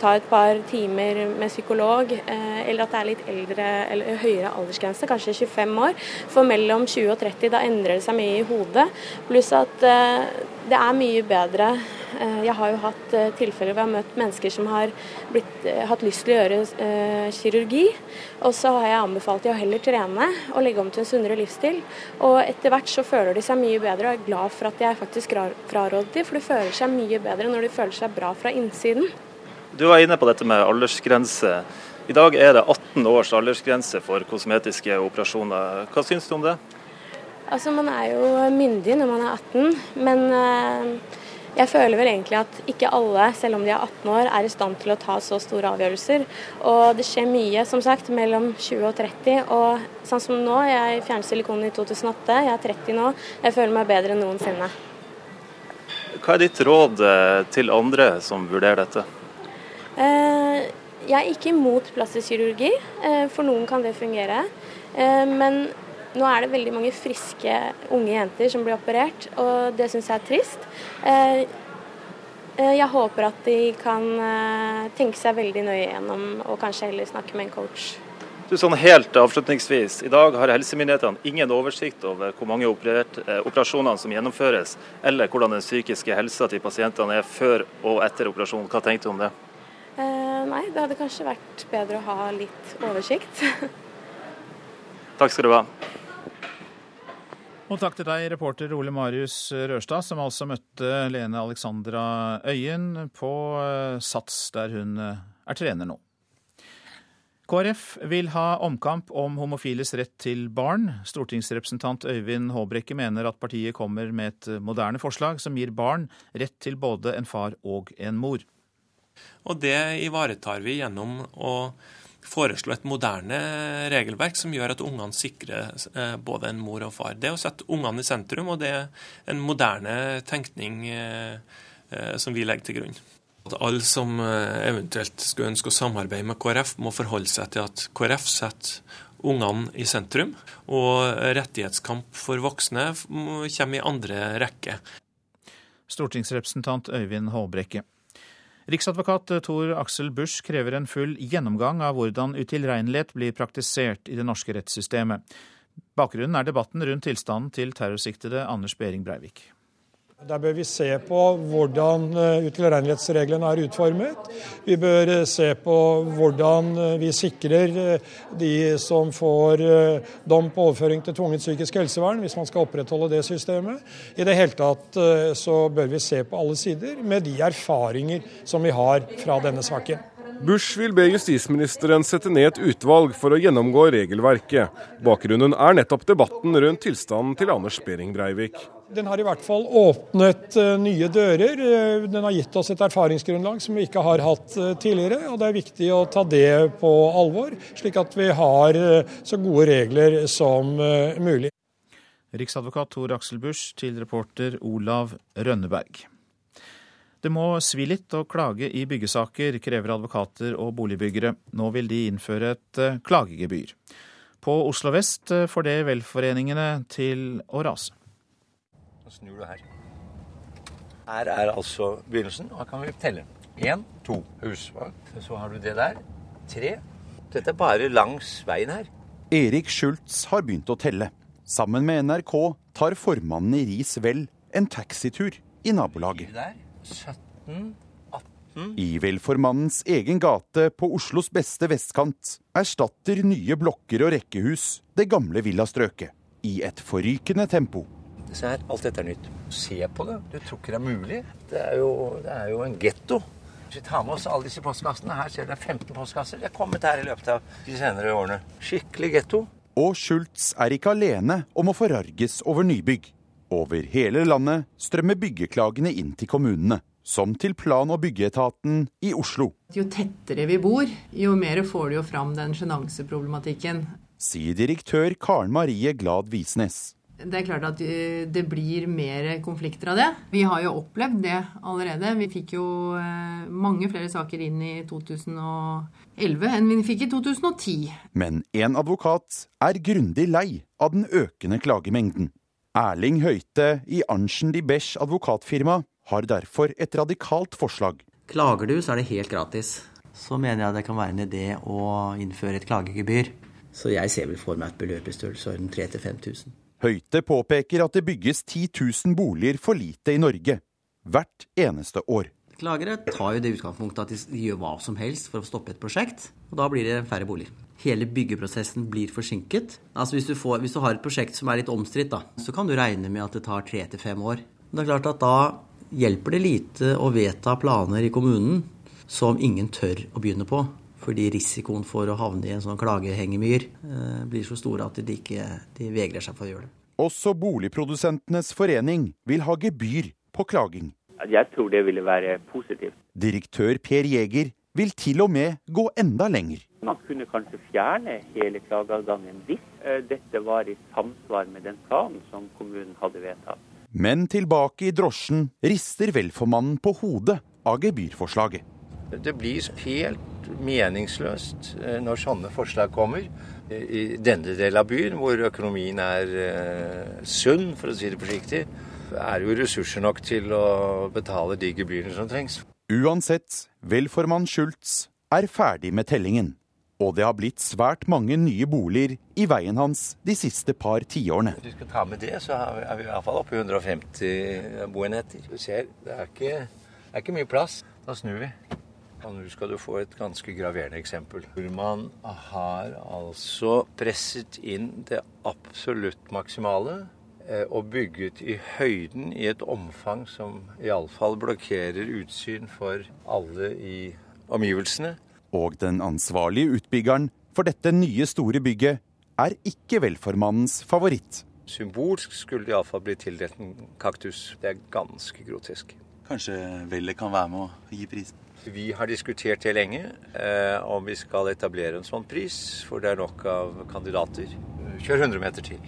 Speaker 39: ta et par timer med psykolog, eh, eller at det er litt eldre, eller høyere aldersgrense, kanskje 25 år. For mellom 20 og 30 da endrer det seg mye i hodet. Pluss at det er mye bedre Eh, jeg har jo hatt eh, tilfeller hvor jeg har møtt mennesker som har blitt, eh, hatt lyst til å gjøre eh, kirurgi. Og så har jeg anbefalt dem å heller trene og legge om til en sunnere livsstil. Og etter hvert så føler de seg mye bedre og er glad for at jeg faktisk fraråder dem, for de føler seg mye bedre når de føler seg bra fra innsiden.
Speaker 38: Du var inne på dette med aldersgrense. I dag er det 18 års aldersgrense for kosmetiske operasjoner. Hva syns du om det?
Speaker 39: Altså, Man er jo myndig når man er 18, men eh, jeg føler vel egentlig at ikke alle, selv om de er 18 år, er i stand til å ta så store avgjørelser. Og det skjer mye, som sagt, mellom 20 og 30. Og sånn som nå, jeg fjernet silikonen i 2008, jeg er 30 nå. Jeg føler meg bedre enn noensinne.
Speaker 38: Hva er ditt råd eh, til andre som vurderer dette?
Speaker 39: Eh, jeg er ikke imot plastisk kirurgi. Eh, for noen kan det fungere. Men nå er det veldig mange friske unge jenter som blir operert, og det syns jeg er trist. Eh, eh, jeg håper at de kan eh, tenke seg veldig nøye gjennom og kanskje heller snakke med en coach.
Speaker 38: Du, sånn helt avslutningsvis, I dag har helsemyndighetene ingen oversikt over hvor mange operasjoner som gjennomføres, eller hvordan den psykiske helsa til pasientene er før og etter operasjonen. Hva tenkte du om det?
Speaker 39: Eh, nei, det hadde kanskje vært bedre å ha litt oversikt.
Speaker 38: Takk skal du ha.
Speaker 2: Og takk til deg, reporter Ole Marius Rørstad, som altså møtte Lene Alexandra Øyen på eh, Sats, der hun eh, er trener nå. KrF vil ha omkamp om homofiles rett til barn. Stortingsrepresentant Øyvind Håbrekke mener at partiet kommer med et moderne forslag som gir barn rett til både en far og en mor.
Speaker 40: Og det ivaretar vi gjennom å foreslå et moderne regelverk som gjør at ungene sikrer eh, både en mor og far. Det å sette ungene i sentrum, og det er en moderne tenkning eh, eh, som vi legger til grunn. At alle som eventuelt skulle ønske å samarbeide med KrF, må forholde seg til at KrF setter ungene i sentrum, og rettighetskamp for voksne kommer i andre rekke.
Speaker 2: Stortingsrepresentant Øyvind Håbrekke. Riksadvokat Tor Aksel Busch krever en full gjennomgang av hvordan utilregnelighet blir praktisert i det norske rettssystemet. Bakgrunnen er debatten rundt tilstanden til terrorsiktede Anders Behring Breivik.
Speaker 41: Der bør vi se på hvordan eh, utilregnelighetsreglene er utformet. Vi bør eh, se på hvordan eh, vi sikrer de som får dom på overføring til tvungent psykisk helsevern, hvis man skal opprettholde det systemet. I det hele tatt så bør vi se på alle sider med de erfaringer som vi har fra denne saken.
Speaker 11: Bush vil be justisministeren sette ned et utvalg for å gjennomgå regelverket. Bakgrunnen er nettopp debatten rundt tilstanden til Anders Behring Breivik.
Speaker 41: Den har i hvert fall åpnet eh, nye dører. Eh, den har gitt oss et erfaringsgrunnlag som vi ikke har hatt eh, tidligere. og Det er viktig å ta det på alvor, slik at vi har så gode regler som mulig.
Speaker 2: Riksadvokat Tor Aksel Busch til reporter Olav Rønneberg. Det må svi litt å klage i byggesaker, krever advokater og boligbyggere. Nå vil de innføre et klagegebyr. På Oslo vest får det velforeningene til å rase.
Speaker 42: Snur du her. Her er altså begynnelsen. Her kan vi telle. Én, to hus. Så har du det der. Tre. Dette er bare langs veien her.
Speaker 13: Erik Schultz har begynt å telle. Sammen med NRK tar formannen i Ris Vel en taxitur i nabolaget. 17, 18 I velformannens egen gate på Oslos beste vestkant erstatter nye blokker og rekkehus det gamle villastrøket i et forrykende tempo.
Speaker 42: Se her, alt dette er nytt. Se på det. Du tror ikke det er mulig? Det er jo, det er jo en getto. Vi tar med oss alle disse postkassene Her ser du det er 15 postkasser. De er kommet her i løpet av de senere årene. Skikkelig getto.
Speaker 13: Og Schultz er ikke alene om å forarges over nybygg. Over hele landet strømmer byggeklagene inn til kommunene, som til plan- og byggeetaten i Oslo.
Speaker 43: Jo tettere vi bor, jo mer får du jo fram den sjenanseproblematikken.
Speaker 13: Sier direktør Karen Marie Glad Visnes.
Speaker 43: Det er klart at eh, det blir mer konflikter av det. Vi har jo opplevd det allerede. Vi fikk jo eh, mange flere saker inn i 2011 enn vi fikk i 2010.
Speaker 13: Men en advokat er grundig lei av den økende klagemengden. Erling Høite i Arntzen de Besch advokatfirma har derfor et radikalt forslag.
Speaker 44: Klager du, så er det helt gratis. Så mener jeg det kan være en idé å innføre et klagegebyr. Så jeg ser vel for meg et beløp i størrelsesorden 3000-5000.
Speaker 13: Høyte påpeker at det bygges 10 000 boliger for lite i Norge. Hvert eneste år.
Speaker 44: Klagere tar jo det utgangspunktet at de gjør hva som helst for å stoppe et prosjekt. Og da blir det færre boliger hele byggeprosessen blir forsinket. Altså hvis du, får, hvis du har et prosjekt som er litt omstridt, så kan du regne med at det tar tre til fem år. Det er klart at da hjelper det lite å vedta planer i kommunen som ingen tør å begynne på. Fordi risikoen for å havne i en sånn klagehengemyr eh, blir så stor at de, ikke, de vegrer seg for å gjøre det.
Speaker 13: Også Boligprodusentenes forening vil ha gebyr på klaging.
Speaker 45: Jeg tror det ville være positivt.
Speaker 13: Direktør Per Jæger vil til og med gå enda lenger.
Speaker 45: Man kunne kanskje fjerne hele klageadgangen hvis eh, dette var i samsvar med den planen som kommunen hadde vedtatt.
Speaker 13: Men tilbake i drosjen rister velformannen på hodet av gebyrforslaget.
Speaker 42: Det blir helt meningsløst eh, når sånne forslag kommer. I denne delen av byen, hvor økonomien er eh, sunn, for å si det forsiktig, er jo ressurser nok til å betale de gebyrene som trengs.
Speaker 13: Uansett, velformann Schultz er ferdig med tellingen og det har blitt svært mange nye boliger i veien hans de siste par tiårene.
Speaker 42: Hvis du skal ta med det, så er vi i hvert fall oppe i 150 boenheter. Du ser, det er, ikke, det er ikke mye plass. Da snur vi. Og nå skal du få et ganske graverende eksempel. Hvor man har altså presset inn det absolutt maksimale eh, og bygget i høyden i et omfang som iallfall blokkerer utsyn for alle i omgivelsene.
Speaker 13: Og den ansvarlige utbyggeren for dette nye store bygget er ikke velformannens favoritt.
Speaker 42: Symbolsk skulle det iallfall bli tildelt en kaktus. Det er ganske grotesk.
Speaker 46: Kanskje vellet kan være med å gi prisen?
Speaker 42: Vi har diskutert det lenge, eh, om vi skal etablere en sånn pris, for det er nok av kandidater. Kjør 100 meter til.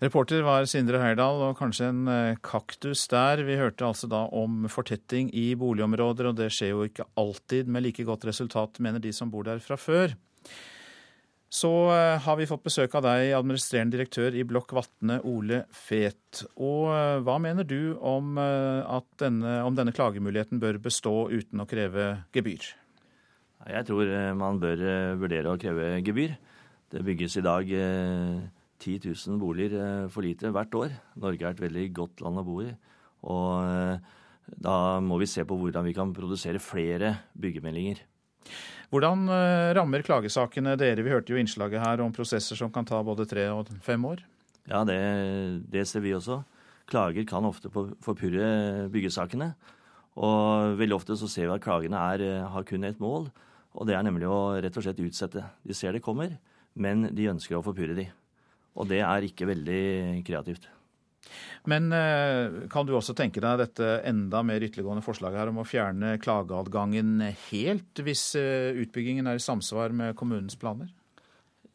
Speaker 2: Reporter var Sindre Heyerdahl, og kanskje en eh, kaktus der. Vi hørte altså da om fortetting i boligområder, og det skjer jo ikke alltid med like godt resultat, mener de som bor der fra før. Så eh, har vi fått besøk av deg, administrerende direktør i Blokk Vatne, Ole Fet. Og eh, hva mener du om at denne, om denne klagemuligheten bør bestå uten å kreve gebyr?
Speaker 47: Jeg tror man bør vurdere å kreve gebyr. Det bygges i dag 10 000 boliger for lite hvert år. Norge er et veldig godt land å bo i. Og da må vi se på hvordan vi kan produsere flere byggemeldinger.
Speaker 2: Hvordan rammer klagesakene dere? Vi hørte jo innslaget her om prosesser som kan ta både tre og fem år.
Speaker 47: Ja, det, det ser vi også. Klager kan ofte forpurre byggesakene. Og veldig ofte så ser vi at klagene er, har kun ett mål, og det er nemlig å rett og slett utsette. De ser det kommer, men de ønsker å forpurre de. Og det er ikke veldig kreativt.
Speaker 2: Men eh, kan du også tenke deg dette enda mer ytterliggående forslaget her om å fjerne klageadgangen helt hvis eh, utbyggingen er i samsvar med kommunens planer?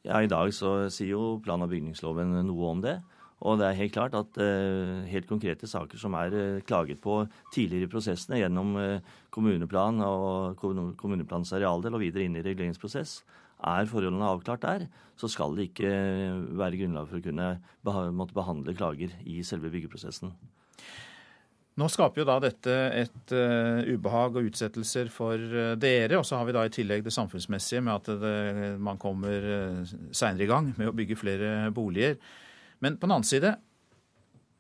Speaker 47: Ja, I dag så sier jo plan- og bygningsloven noe om det. Og det er helt klart at uh, helt konkrete saker som er uh, klaget på tidligere i prosessene gjennom uh, kommuneplan og kommuneplanens arealdel og videre inn i reguleringsprosess, er forholdene avklart der, så skal det ikke være grunnlag for å kunne beha måtte behandle klager i selve byggeprosessen.
Speaker 2: Nå skaper jo da dette et uh, ubehag og utsettelser for uh, dere. Og så har vi da i tillegg det samfunnsmessige med at det, man kommer uh, seinere i gang med å bygge flere boliger. Men på den annen side,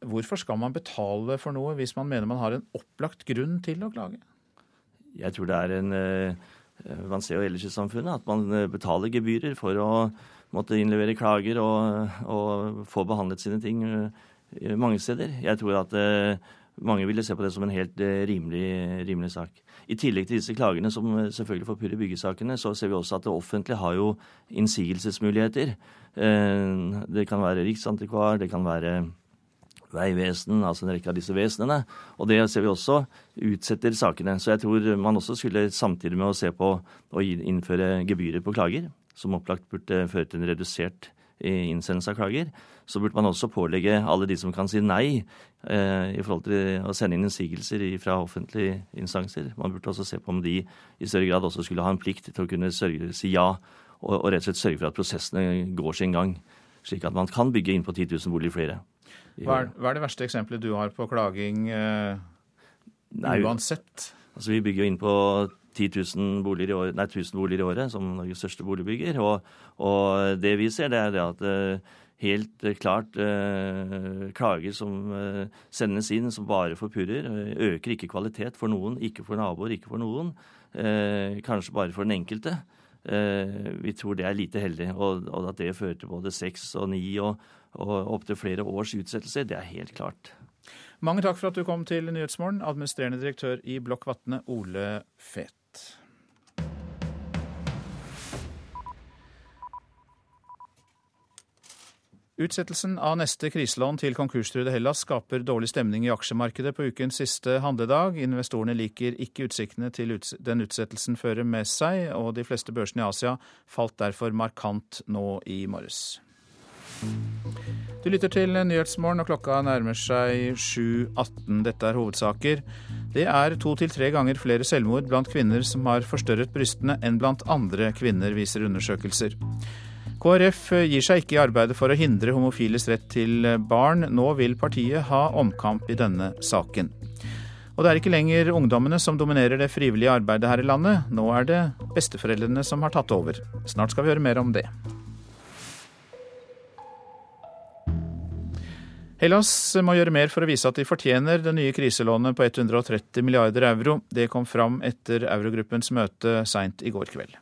Speaker 2: hvorfor skal man betale for noe hvis man mener man har en opplagt grunn til å klage?
Speaker 47: Jeg tror det er en Man ser jo ellers i samfunnet at man betaler gebyrer for å måtte innlevere klager og, og få behandlet sine ting mange steder. Jeg tror at mange ville se på det som en helt eh, rimelig, rimelig, sak. I tillegg til disse klagene som eh, selvfølgelig forpurrer byggesakene, så ser vi også at det offentlige har jo innsigelsesmuligheter. Eh, det kan være riksantikvar, det kan være Vegvesen, altså en rekke av disse vesenene. Og det ser vi også utsetter sakene. Så jeg tror man også skulle samtidig med å se på å innføre gebyrer på klager, som opplagt burde føre til en redusert innsendelse av klager, så burde man også pålegge alle de som kan si nei eh, i forhold til å sende inn innsigelser fra offentlige instanser. Man burde også se på om de i større grad også skulle ha en plikt til å kunne sørge, si ja, og, og, rett og slett sørge for at prosessene går sin gang. Slik at man kan bygge inn på 10 000 boliger flere.
Speaker 2: Hva er, hva er, det verste eksempelet du har på klaging uh, nei, uansett?
Speaker 47: Altså, vi bygger jo inn på 10 000 boliger i, år, nei, 1000 boliger i året som Norges største boligbygger. Og, og, det vi ser, det er det at uh, helt uh, klart uh, klager som sendes inn som bare forpurrer, øker ikke kvalitet for noen, ikke for naboer, ikke for noen. kanskje bare for den enkelte. vi tror det er lite heldig, og, og at det fører til både seks og ni og, og opptil flere års utsettelse, det er helt klart.
Speaker 2: Mange takk for at du kom til Nyhetsmorgen, administrerende direktør i Blokk Vatne, Ole Fet. Utsettelsen av neste kriselån til konkurstruede Hellas skaper dårlig stemning i aksjemarkedet på ukens siste handledag. Investorene liker ikke utsiktene til den utsettelsen fører med seg, og de fleste børsene i Asia falt derfor markant nå i morges. Du lytter til Nyhetsmorgen, og klokka nærmer seg 7.18. Dette er hovedsaker. Det er to til tre ganger flere selvmord blant kvinner som har forstørret brystene enn blant andre kvinner, viser undersøkelser. KrF gir seg ikke i arbeidet for å hindre homofiles rett til barn. Nå vil partiet ha omkamp i denne saken. Og det er ikke lenger ungdommene som dominerer det frivillige arbeidet her i landet. Nå er det besteforeldrene som har tatt over. Snart skal vi høre mer om det. Hellas må gjøre mer for å vise at de fortjener det nye kriselånet på 130 milliarder euro. Det kom fram etter eurogruppens møte seint i går kveld.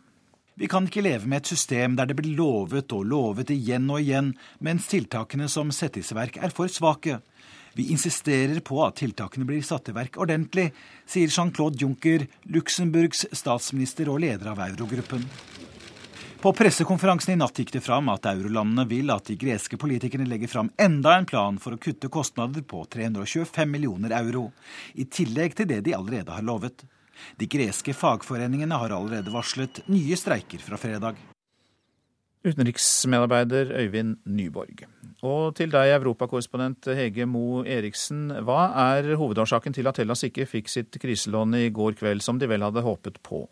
Speaker 48: Vi kan ikke leve med et system der det blir lovet og lovet igjen og igjen, mens tiltakene som settes i verk er for svake. Vi insisterer på at tiltakene blir satt i verk ordentlig, sier Jean-Claude Juncker, Luxemburgs statsminister og leder av eurogruppen. På pressekonferansen i natt gikk det fram at eurolandene vil at de greske politikerne legger fram enda en plan for å kutte kostnader på 325 millioner euro, i tillegg til det de allerede har lovet. De greske fagforeningene har allerede varslet nye streiker fra fredag.
Speaker 2: Utenriksmedarbeider Øyvind Nyborg. Og til deg, europakorrespondent Hege Mo Eriksen. Hva er hovedårsaken til at Hellas ikke fikk sitt kriselån i går kveld, som de vel hadde håpet på?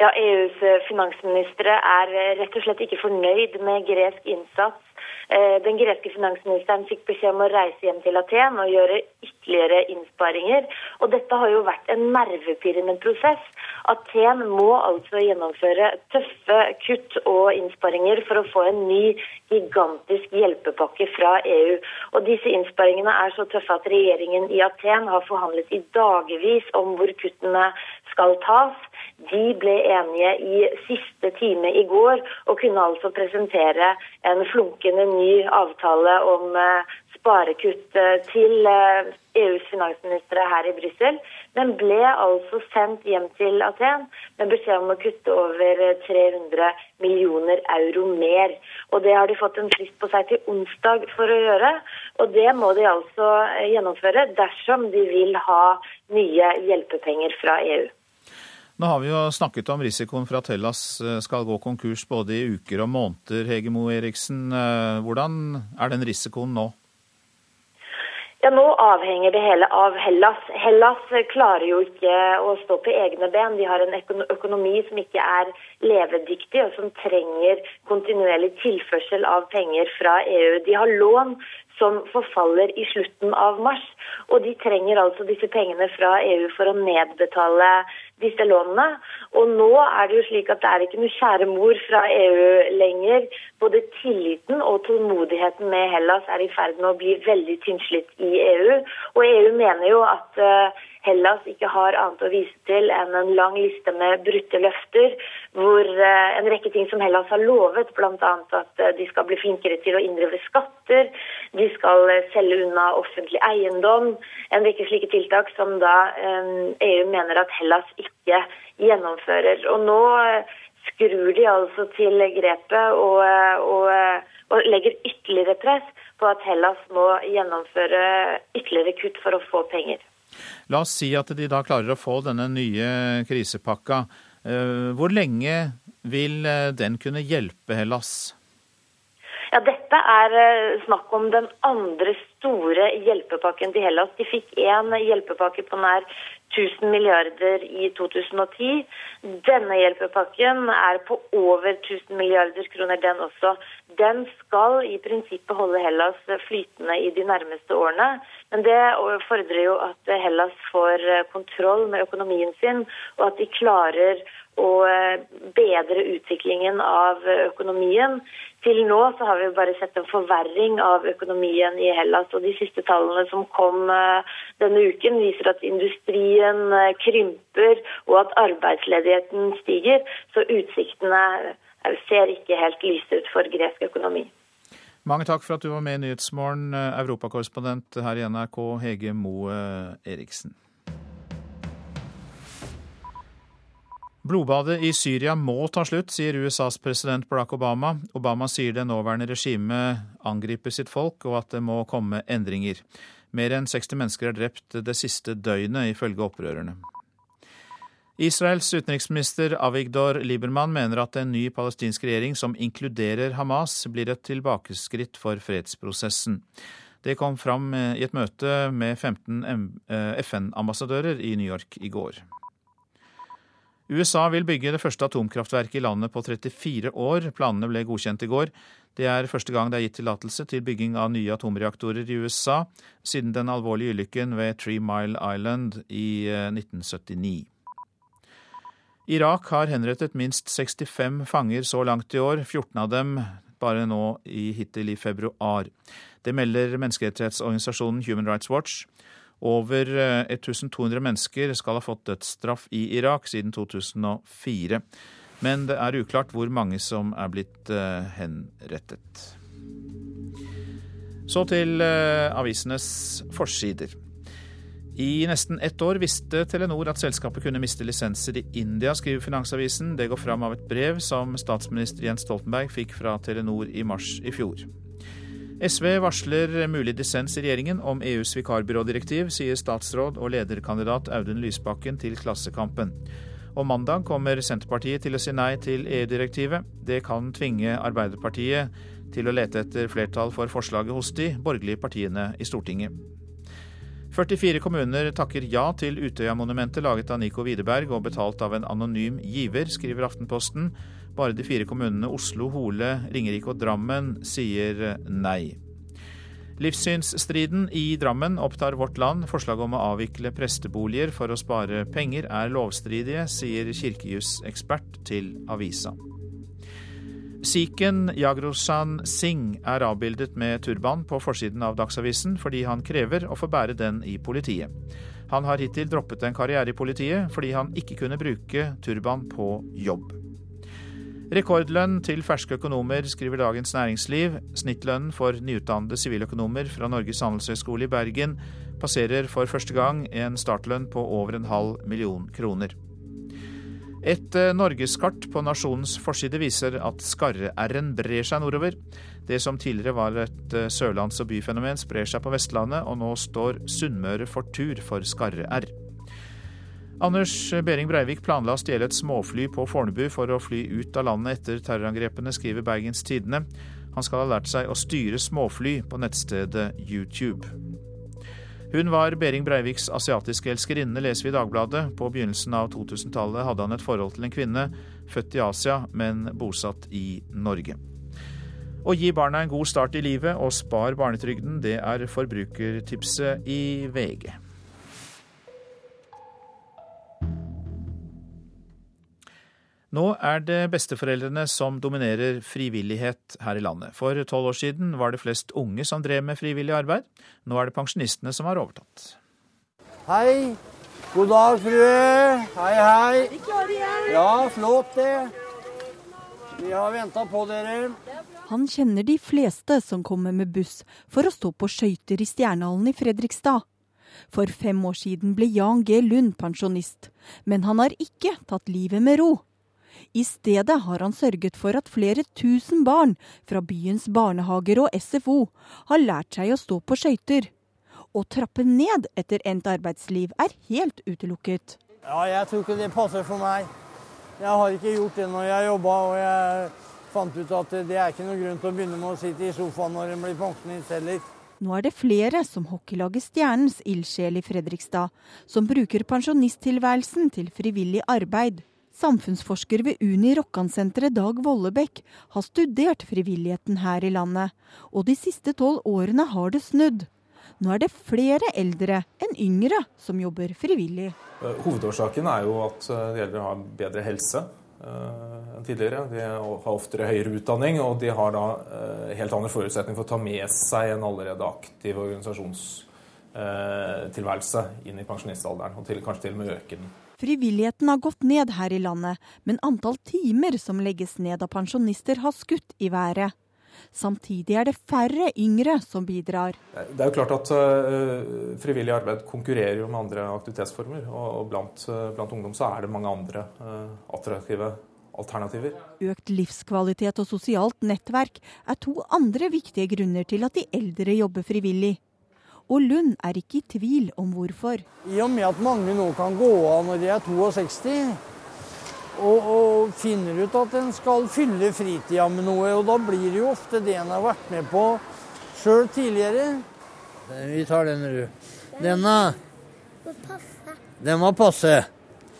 Speaker 49: Ja, EUs finansministre er rett og slett ikke fornøyd med gresk innsats
Speaker 50: Eh, den greske finansministeren fikk beskjed om å reise hjem til Aten og gjøre ytterligere innsparinger. Og dette har jo vært en nervepirrende prosess. Aten må altså gjennomføre tøffe kutt og innsparinger for å få en ny gigantisk hjelpepakke fra EU. Og disse innsparingene er så tøffe at regjeringen i Aten har forhandlet i dagevis om hvor kuttene skal tas. De ble enige i siste time i går og kunne altså presentere en flunkende ny avtale om eh, sparekutt eh, til EUs eh, e finansministre her i Brussel. Den ble altså sendt hjem til Aten med beskjed om å kutte over 300 millioner euro mer. Og Det har de fått en frist på seg til onsdag for å gjøre. Og det må de altså gjennomføre dersom de vil ha nye hjelpepenger fra EU.
Speaker 2: Nå har vi jo snakket om risikoen for at Hellas eh, skal gå konkurs både i uker og måneder. Hege Moe Eriksen, eh, hvordan er den risikoen nå?
Speaker 50: Ja, Nå avhenger det hele av Hellas. Hellas klarer jo ikke å stå på egne ben. De har en økonomi som ikke er levedyktig, og som trenger kontinuerlig tilførsel av penger fra EU. De har lån som forfaller i slutten av mars, og de trenger altså disse pengene fra EU for å nedbetale disse lånene. Og nå er det jo slik at det er ikke noe kjære mor fra EU lenger. Både tilliten og tålmodigheten med Hellas er i ferd med å bli veldig tynnslitt i EU. Og EU mener jo at eh, Hellas ikke har annet å vise til enn en lang liste med brutte løfter, hvor eh, en rekke ting som Hellas har lovet, bl.a. at eh, de skal bli flinkere til å inndrive skatter, de skal selge unna offentlig eiendom, en rekke slike tiltak som da EU e mener at Hellas ikke gjennomfører. Og nå eh, skrur de altså til grepet og, eh, og, eh, og legger ytterligere press på at Hellas må gjennomføre ytterligere kutt for å få penger.
Speaker 2: La oss si at de da klarer å få denne nye krisepakka. Hvor lenge vil den kunne hjelpe Hellas?
Speaker 50: Ja, Dette er snakk om den andre store hjelpepakken til Hellas. De fikk én hjelpepakke på nær 1000 milliarder i 2010. Denne hjelpepakken er på over 1000 milliarder kroner, den også. Den skal i prinsippet holde Hellas flytende i de nærmeste årene. Men det fordrer jo at Hellas får kontroll med økonomien sin, og at de klarer å bedre utviklingen av økonomien. Til nå så har vi bare sett en forverring av økonomien i Hellas. og De siste tallene som kom eh, denne uken, viser at industrien eh, krymper og at arbeidsledigheten stiger. Så utsiktene eh, ser ikke helt lyse ut for gresk økonomi.
Speaker 2: Mange takk for at du var med i Nyhetsmorgen, europakorrespondent her i NRK, Hege Moe Eriksen. Blodbadet i Syria må ta slutt, sier USAs president Barack Obama. Obama sier det nåværende regimet angriper sitt folk, og at det må komme endringer. Mer enn 60 mennesker er drept det siste døgnet, ifølge opprørerne. Israels utenriksminister Avigdor Liebermann mener at en ny palestinsk regjering som inkluderer Hamas, blir et tilbakeskritt for fredsprosessen. Det kom fram i et møte med 15 eh, FN-ambassadører i New York i går. USA vil bygge det første atomkraftverket i landet på 34 år. Planene ble godkjent i går. Det er første gang det er gitt tillatelse til bygging av nye atomreaktorer i USA siden den alvorlige ulykken ved Three Mile Island i 1979. Irak har henrettet minst 65 fanger så langt i år, 14 av dem bare nå i, hittil i februar. Det melder menneskerettighetsorganisasjonen Human Rights Watch. Over 1200 eh, mennesker skal ha fått dødsstraff i Irak siden 2004. Men det er uklart hvor mange som er blitt eh, henrettet. Så til eh, avisenes forsider. I nesten ett år visste Telenor at selskapet kunne miste lisenser i India, skriver Finansavisen. Det går fram av et brev som statsminister Jens Stoltenberg fikk fra Telenor i mars i fjor. SV varsler mulig dissens i regjeringen om EUs vikarbyrådirektiv, sier statsråd og lederkandidat Audun Lysbakken til Klassekampen. Og mandag kommer Senterpartiet til å si nei til EU-direktivet. Det kan tvinge Arbeiderpartiet til å lete etter flertall for forslaget hos de borgerlige partiene i Stortinget. 44 kommuner takker ja til Utøya-monumentet laget av Nico Widerberg og betalt av en anonym giver, skriver Aftenposten. Bare de fire kommunene Oslo, Hole, Ringerike og Drammen sier nei. Livssynsstriden i Drammen opptar Vårt Land. Forslaget om å avvikle presteboliger for å spare penger er lovstridige, sier kirkejusekspert til avisa. Sikhen Yagroshan Singh er avbildet med turban på forsiden av Dagsavisen fordi han krever å få bære den i politiet. Han har hittil droppet en karriere i politiet fordi han ikke kunne bruke turban på jobb. Rekordlønn til ferske økonomer, skriver Dagens Næringsliv. Snittlønnen for nyutdannede siviløkonomer fra Norges handelshøyskole i Bergen passerer for første gang en startlønn på over en halv million kroner. Et eh, norgeskart på nasjonens forside viser at skarre-r-en brer seg nordover. Det som tidligere var et eh, sørlands- og byfenomen, sprer seg på Vestlandet, og nå står Sunnmøre for tur for skarre-r. Anders Behring Breivik planla å stjele et småfly på Fornebu for å fly ut av landet etter terrorangrepene, skriver Bergens Tidende. Han skal ha lært seg å styre småfly på nettstedet YouTube. Hun var Behring Breiviks asiatiske elskerinne, leser vi i Dagbladet. På begynnelsen av 2000-tallet hadde han et forhold til en kvinne, født i Asia, men bosatt i Norge. Å gi barna en god start i livet og spar barnetrygden, det er forbrukertipset i VG. Nå er det besteforeldrene som dominerer frivillighet her i landet. For tolv år siden var det flest unge som drev med frivillig arbeid. Nå er det pensjonistene som har overtatt.
Speaker 43: Hei. God dag, frue. Hei, hei. Ja, flott det. Vi har venta på dere.
Speaker 49: Han kjenner de fleste som kommer med buss for å stå på skøyter i Stjernehallen i Fredrikstad. For fem år siden ble Jan G. Lund pensjonist, men han har ikke tatt livet med ro. I stedet har han sørget for at flere tusen barn fra byens barnehager og SFO har lært seg å stå på skøyter. Å trappe ned etter endt arbeidsliv er helt utelukket.
Speaker 43: Ja, jeg tror ikke det passer for meg. Jeg har ikke gjort det når jeg jobba, og jeg fant ut at det er ikke noen grunn til å begynne med å sitte i sofaen når en blir pensjonist heller.
Speaker 49: Nå er det flere som hockeylaget Stjernens ildsjel i Fredrikstad, som bruker pensjonisttilværelsen til frivillig arbeid. Samfunnsforsker ved Uni Rokkansenteret Dag Vollebekk har studert frivilligheten her i landet, og de siste tolv årene har det snudd. Nå er det flere eldre enn yngre som jobber frivillig.
Speaker 51: Eh, hovedårsaken er jo at eh, de eldre har bedre helse uh, enn tidligere. De har oftere høyere utdanning, og de har da helt andre forutsetninger for å ta med seg en allerede aktiv organisasjonstilværelse inn i pensjonistalderen, og til, kanskje til og med øke den.
Speaker 49: Frivilligheten har gått ned her i landet, men antall timer som legges ned av pensjonister har skutt i været. Samtidig er det færre yngre som bidrar.
Speaker 51: Det er jo klart at uh, Frivillig arbeid konkurrerer jo med andre aktivitetsformer. Og, blant, uh, blant, ungdom så er det mange andre uh, attraktive alternativer.
Speaker 49: Økt livskvalitet og sosialt nettverk er to andre viktige grunner til at de eldre jobber frivillig. Og Lund er ikke i tvil om hvorfor.
Speaker 43: I og med at mange nå kan gå av når de er 62, og, og finner ut at en skal fylle fritida med noe, og da blir det jo ofte det en har vært med på sjøl tidligere. Vi tar den, Ru. Denne Den må passe.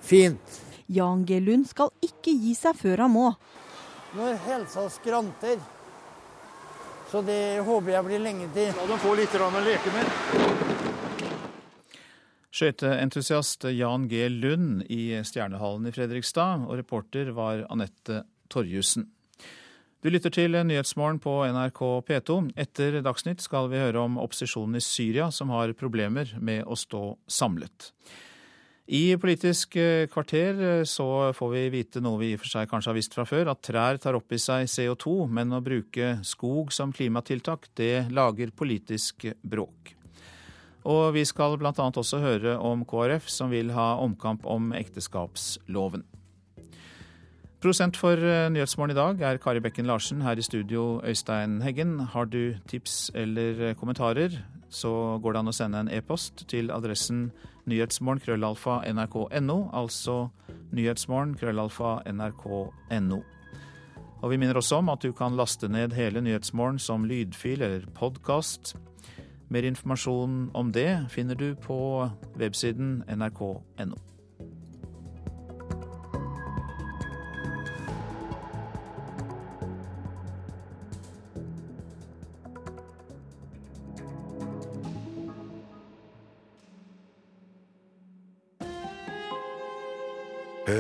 Speaker 43: Fint.
Speaker 49: Jan G. Lund skal ikke gi seg før han må.
Speaker 43: Når helsa skranter, så det håper jeg blir lenge til. La dem få litt å leke med.
Speaker 2: Skøyteentusiast Jan G. Lund i Stjernehallen i Fredrikstad, og reporter var Anette Torjussen. Du lytter til Nyhetsmorgen på NRK P2. Etter Dagsnytt skal vi høre om opposisjonen i Syria som har problemer med å stå samlet. I Politisk eh, kvarter eh, så får vi vite noe vi i og for seg kanskje har visst fra før, at trær tar opp i seg CO2, men å bruke skog som klimatiltak, det lager politisk bråk. Og vi skal bl.a. også høre om KrF, som vil ha omkamp om ekteskapsloven. Prosent for eh, Nyhetsmorgen i dag er Kari Bekken Larsen. Her i studio Øystein Heggen. Har du tips eller kommentarer, så går det an å sende en e-post til adressen nyhetsmorgen krøllalfa nrk.no, altså nyhetsmorgen krøllalfa nrk.no. Og vi minner også om at du kan laste ned hele Nyhetsmorgen som lydfil eller podkast. Mer informasjon om det finner du på websiden nrk.no.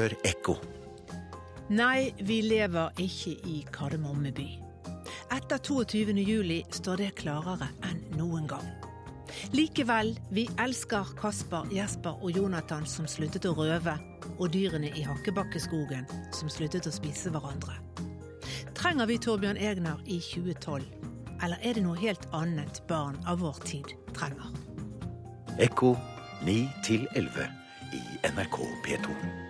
Speaker 52: Hør ekko.
Speaker 53: Nei, vi lever ikke i Kardemomme by. Etter 22. juli står det klarere enn noen gang. Likevel, vi elsker Kasper, Jesper og Jonathan som sluttet å røve, og dyrene i Hakkebakkeskogen som sluttet å spise hverandre. Trenger vi Torbjørn Egner i 2012, eller er det noe helt annet barn av vår tid trenger?
Speaker 52: Ekko 9 11 i NRK P2.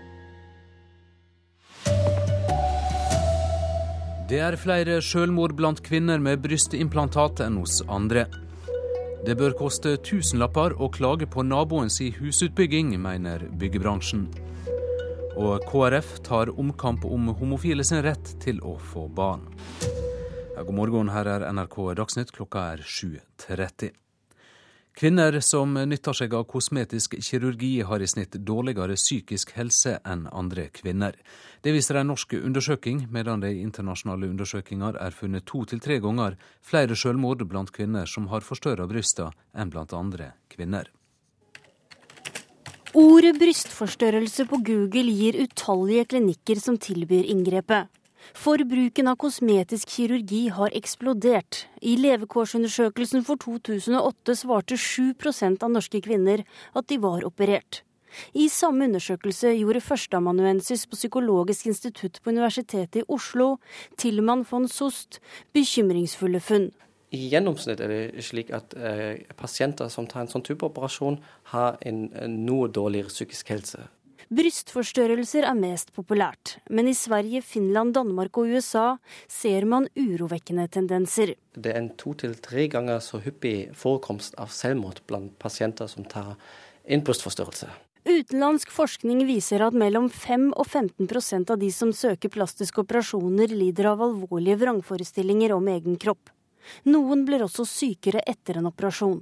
Speaker 54: Det er flere selvmord blant kvinner med brystimplantat enn hos andre. Det bør koste tusenlapper å klage på naboens husutbygging, mener byggebransjen. Og KrF tar omkamp om homofile sin rett til å få barn. God morgen, her er NRK Dagsnytt. Klokka er 7.30. Kvinner som nytter seg av kosmetisk kirurgi, har i snitt dårligere psykisk helse enn andre kvinner. Det viser en norsk undersøking, medan det i internasjonale undersøkelser er funnet to til tre ganger flere selvmord blant kvinner som har forstørra brysta, enn blant andre kvinner.
Speaker 34: Ordet brystforstørrelse på Google gir utallige klinikker som tilbyr inngrepet. For bruken av kosmetisk kirurgi har eksplodert. I levekårsundersøkelsen for 2008 svarte 7% av norske kvinner at de var operert. I samme undersøkelse gjorde førsteamanuensis på Psykologisk institutt på Universitetet i Oslo, Tilman von Sost, bekymringsfulle funn.
Speaker 31: I gjennomsnitt er det slik at eh, pasienter som tar en sånn type operasjon, har en, en noe dårligere psykisk helse.
Speaker 34: Brystforstørrelser er mest populært, men i Sverige, Finland, Danmark og USA ser man urovekkende tendenser.
Speaker 31: Det er en to til tre ganger så hyppig forekomst av selvmord blant pasienter som tar en brystforstørrelse.
Speaker 34: Utenlandsk forskning viser at mellom 5 og 15% av de som søker plastiske operasjoner, lider av alvorlige vrangforestillinger om egen kropp. Noen blir også sykere etter en operasjon.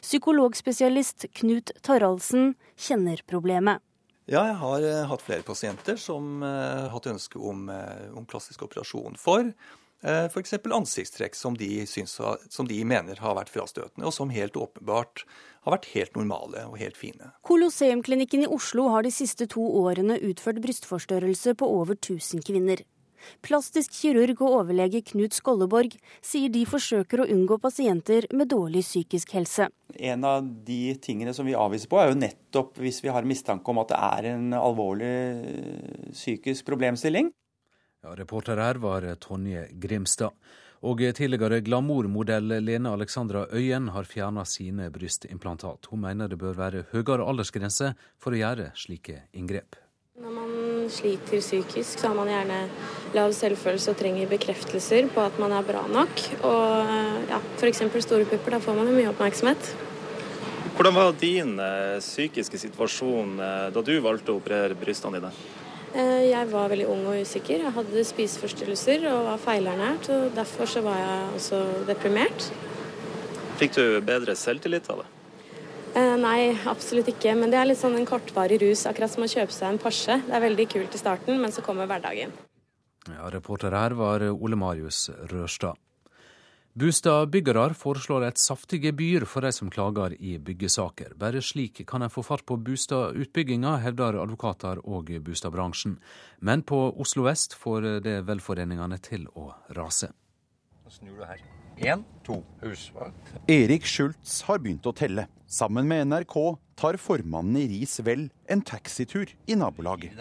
Speaker 34: Psykologspesialist Knut Taraldsen kjenner problemet.
Speaker 55: Ja, jeg har uh, hatt flere pasienter som har hatt ønske om, uh, om, plastisk operasjon for f.eks. ansiktstrekk som de, synes, som de mener har vært frastøtende, og som helt åpenbart har vært helt normale og helt fine.
Speaker 34: Colosseumklinikken i Oslo har de siste to årene utført brystforstørrelse på over 1000 kvinner. Plastisk kirurg og overlege Knut Skolleborg sier de forsøker å unngå pasienter med dårlig psykisk helse.
Speaker 37: En av de tingene som vi avviser på, er jo nettopp hvis vi har mistanke om at det er en alvorlig eh, psykisk problemstilling.
Speaker 54: Ja, reporter her var Tonje Grimstad. Og tidligere glamourmodell Lene Alexandra Øyen har fjerna sine brystimplantat. Hun mener det bør være høyere aldersgrense for å gjøre slike inngrep.
Speaker 39: Når man sliter psykisk, så har man gjerne lav selvfølelse og trenger bekreftelser på at man er bra nok. Og ja, f.eks. store pupper, da får man jo mye oppmerksomhet.
Speaker 38: Hvordan var din eh, psykiske situasjon eh, da du valgte å operere brystene dine?
Speaker 39: Eh, jeg var veldig ung og usikker. Jeg hadde spiseforstyrrelser og var feilernært. og Derfor så var jeg også deprimert.
Speaker 38: Fikk du bedre selvtillit av det?
Speaker 39: Eh, nei, absolutt ikke. Men det er litt sånn en kortvarig rus, akkurat som å kjøpe seg en Porsche. Det er veldig kult i starten, men så kommer hverdagen.
Speaker 54: Ja, Reporter her var Ole Marius Rørstad. Bustadbyggere foreslår et saftig gebyr for de som klager i byggesaker. Bare slik kan en få fart på bostadutbygginga, hevder advokater og bostadbransjen. Men på Oslo vest får det velforeningene til å rase.
Speaker 42: Nå snur du her. Én, to, husvakt.
Speaker 13: Erik Schultz har begynt å telle. Sammen med NRK tar formannen i Ris Vel en taxitur i nabolaget.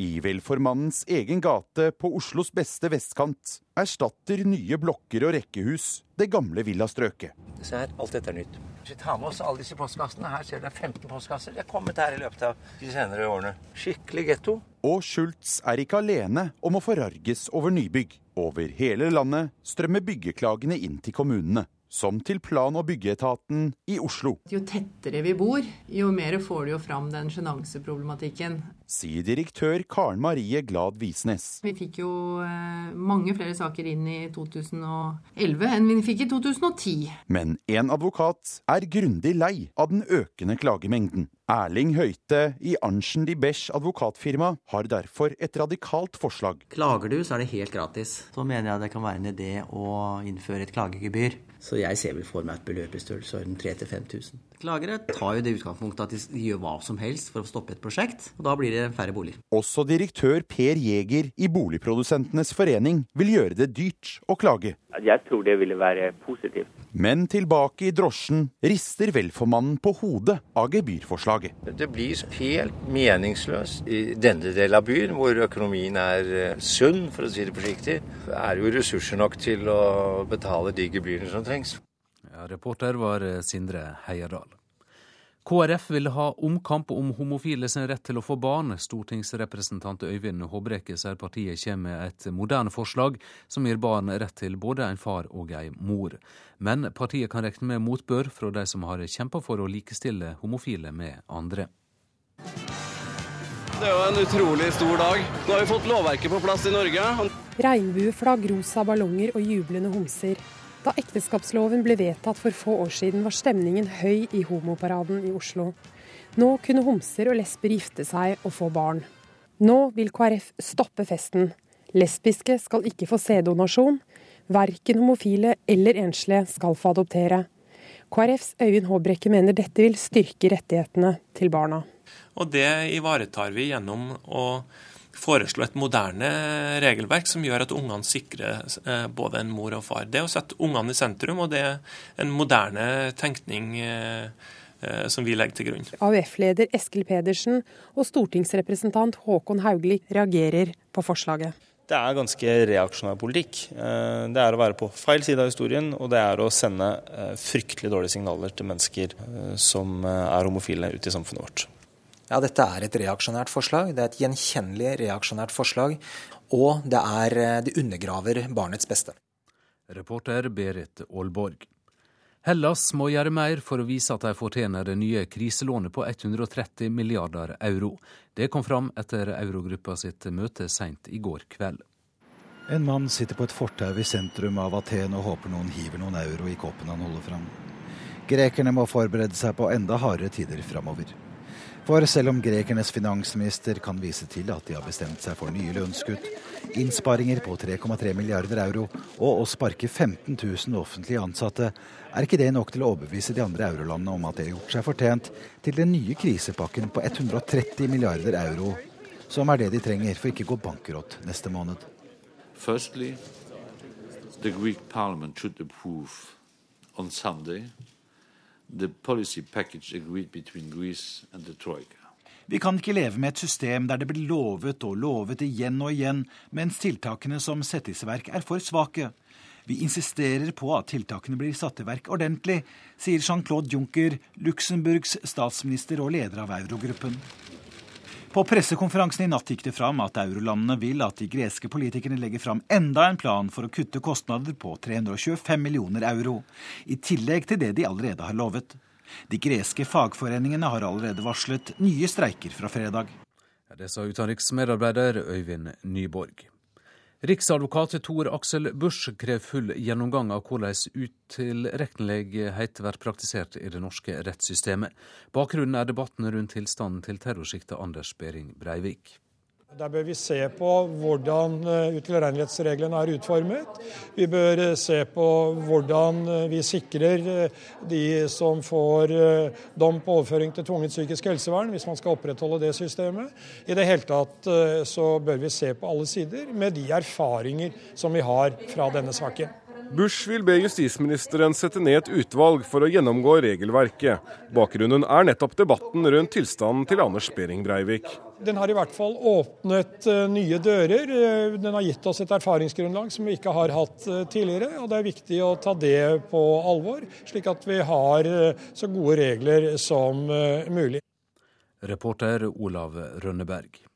Speaker 13: I velformannens egen gate på Oslos beste vestkant erstatter nye blokker og rekkehus det gamle villastrøket.
Speaker 42: Se her, alt dette er nytt. Vi tar med oss alle disse postkassene. Her ser du det er 15 postkasser. De er kommet her i løpet av de senere årene. Skikkelig getto.
Speaker 13: Og Schultz er ikke alene om å forarges over nybygg. Over hele landet strømmer byggeklagene inn til kommunene. Som til plan- og byggeetaten i Oslo.
Speaker 56: Jo tettere vi bor, jo mer får du jo fram den sjenanseproblematikken.
Speaker 57: Sier direktør Karen Marie Glad Visnes.
Speaker 58: Vi fikk jo eh, mange flere saker inn i 2011 enn vi fikk i 2010.
Speaker 57: Men en advokat er grundig lei av den økende klagemengden. Erling Høite i Arntzen de Besch advokatfirma har derfor et radikalt forslag.
Speaker 44: Klager du, så er det helt gratis. Så mener jeg det kan være en idé å innføre et klagegebyr. Så jeg ser vel for meg et beløp i størrelsesorden 3000-5000. Klagere tar jo det utgangspunktet at de gjør hva som helst for å stoppe et prosjekt, og da blir det færre boliger.
Speaker 57: Også direktør Per Jæger i Boligprodusentenes forening vil gjøre det dyrt å klage.
Speaker 59: Jeg tror det ville være positivt.
Speaker 57: Men tilbake i drosjen rister velformannen på hodet av gebyrforslaget.
Speaker 42: Det blir helt meningsløst i denne delen av byen, hvor økonomien er eh, sunn, for å si det forsiktig. Er jo ressurser nok til å betale de gebyrene som trengs.
Speaker 54: Ja, reporter var eh, Sindre Heierdal. KrF vil ha omkamp om homofile sin rett til å få barn. Stortingsrepresentant Øyvind Håbrekke sier partiet kommer med et moderne forslag som gir barn rett til både en far og en mor. Men partiet kan regne med motbør fra de som har kjempa for å likestille homofile med andre.
Speaker 43: Det er jo en utrolig stor dag. Nå har vi fått lovverket på plass i Norge.
Speaker 6: Regnbueflagg, rosa ballonger og jublende homser. Da ekteskapsloven ble vedtatt for få år siden, var stemningen høy i homoparaden i Oslo. Nå kunne homser og lesber gifte seg og få barn. Nå vil KrF stoppe festen. Lesbiske skal ikke få sæddonasjon. Verken homofile eller enslige skal få adoptere. KrFs Øyvind Håbrekke mener dette vil styrke rettighetene til barna.
Speaker 3: Og det ivaretar vi gjennom å foreslå et moderne regelverk som gjør at ungene sikrer eh, både en mor og far. Det å sette ungene i sentrum, og det er en moderne tenkning eh, eh, som vi legger til grunn.
Speaker 6: AUF-leder Eskil Pedersen og stortingsrepresentant Håkon Haugli reagerer på forslaget.
Speaker 7: Det er ganske reaksjonær politikk. Det er å være på feil side av historien, og det er å sende fryktelig dårlige signaler til mennesker som er homofile ute i samfunnet vårt.
Speaker 60: Ja, dette er et reaksjonært forslag. Det er et gjenkjennelig reaksjonært forslag. Og det, er, eh, det undergraver barnets beste.
Speaker 54: Reporter Berit Aalborg. Hellas må gjøre mer for å vise at de fortjener det nye kriselånet på 130 milliarder euro. Det kom fram etter Eurogruppa sitt møte seint i går kveld.
Speaker 13: En mann sitter på et fortau i sentrum av Aten og håper noen hiver noen euro i koppen han holder fram. Grekerne må forberede seg på enda hardere tider framover. For selv om grekernes finansminister kan vise til at de har bestemt seg for nye lønnskutt, innsparinger på 3,3 milliarder euro og å sparke 15 000 offentlige ansatte, er ikke det nok til å overbevise de andre eurolandene om at de har gjort seg fortjent til den nye krisepakken på 130 milliarder euro, som er det de trenger for ikke å gå bankerott neste måned.
Speaker 14: Firstly, the Greek parliament should approve on Sunday
Speaker 13: Vi kan ikke leve med et system der det blir lovet og lovet igjen og igjen, mens tiltakene som settes i verk er for svake. Vi insisterer på at tiltakene blir satt i verk ordentlig, sier Jean-Claude Juncker, Luxemburgs statsminister og leder av Eurogruppen. På pressekonferansen i natt gikk det fram at eurolandene vil at de greske politikerne legger fram enda en plan for å kutte kostnader på 325 millioner euro, i tillegg til det de allerede har lovet. De greske fagforeningene har allerede varslet nye streiker fra fredag.
Speaker 54: Det sa utenriksmedarbeider Øyvind Nyborg. Riksadvokat Tor Aksel Busch krever full gjennomgang av hvordan utilregnelighet blir praktisert i det norske rettssystemet. Bakgrunnen er debatten rundt tilstanden til terrorsikta Anders Behring Breivik.
Speaker 41: Der bør vi se på hvordan eh, utilregnelighetsreglene er utformet. Vi bør eh, se på hvordan eh, vi sikrer de som får dom på overføring til tvungent psykisk helsevern, hvis man skal opprettholde det systemet. I det hele tatt så bør vi se på alle sider med de erfaringer som vi har fra denne saken.
Speaker 11: Bush vil be justisministeren sette ned et utvalg for å gjennomgå regelverket. Bakgrunnen er nettopp debatten rundt tilstanden til Anders Behring Breivik.
Speaker 41: Den har i hvert fall åpnet eh, nye dører. Eh, den har gitt oss et erfaringsgrunnlag som vi ikke har hatt eh, tidligere. og Det er viktig å ta det på alvor, slik at vi har så gode regler som mulig.
Speaker 54: Reporter Olav Rønneberg.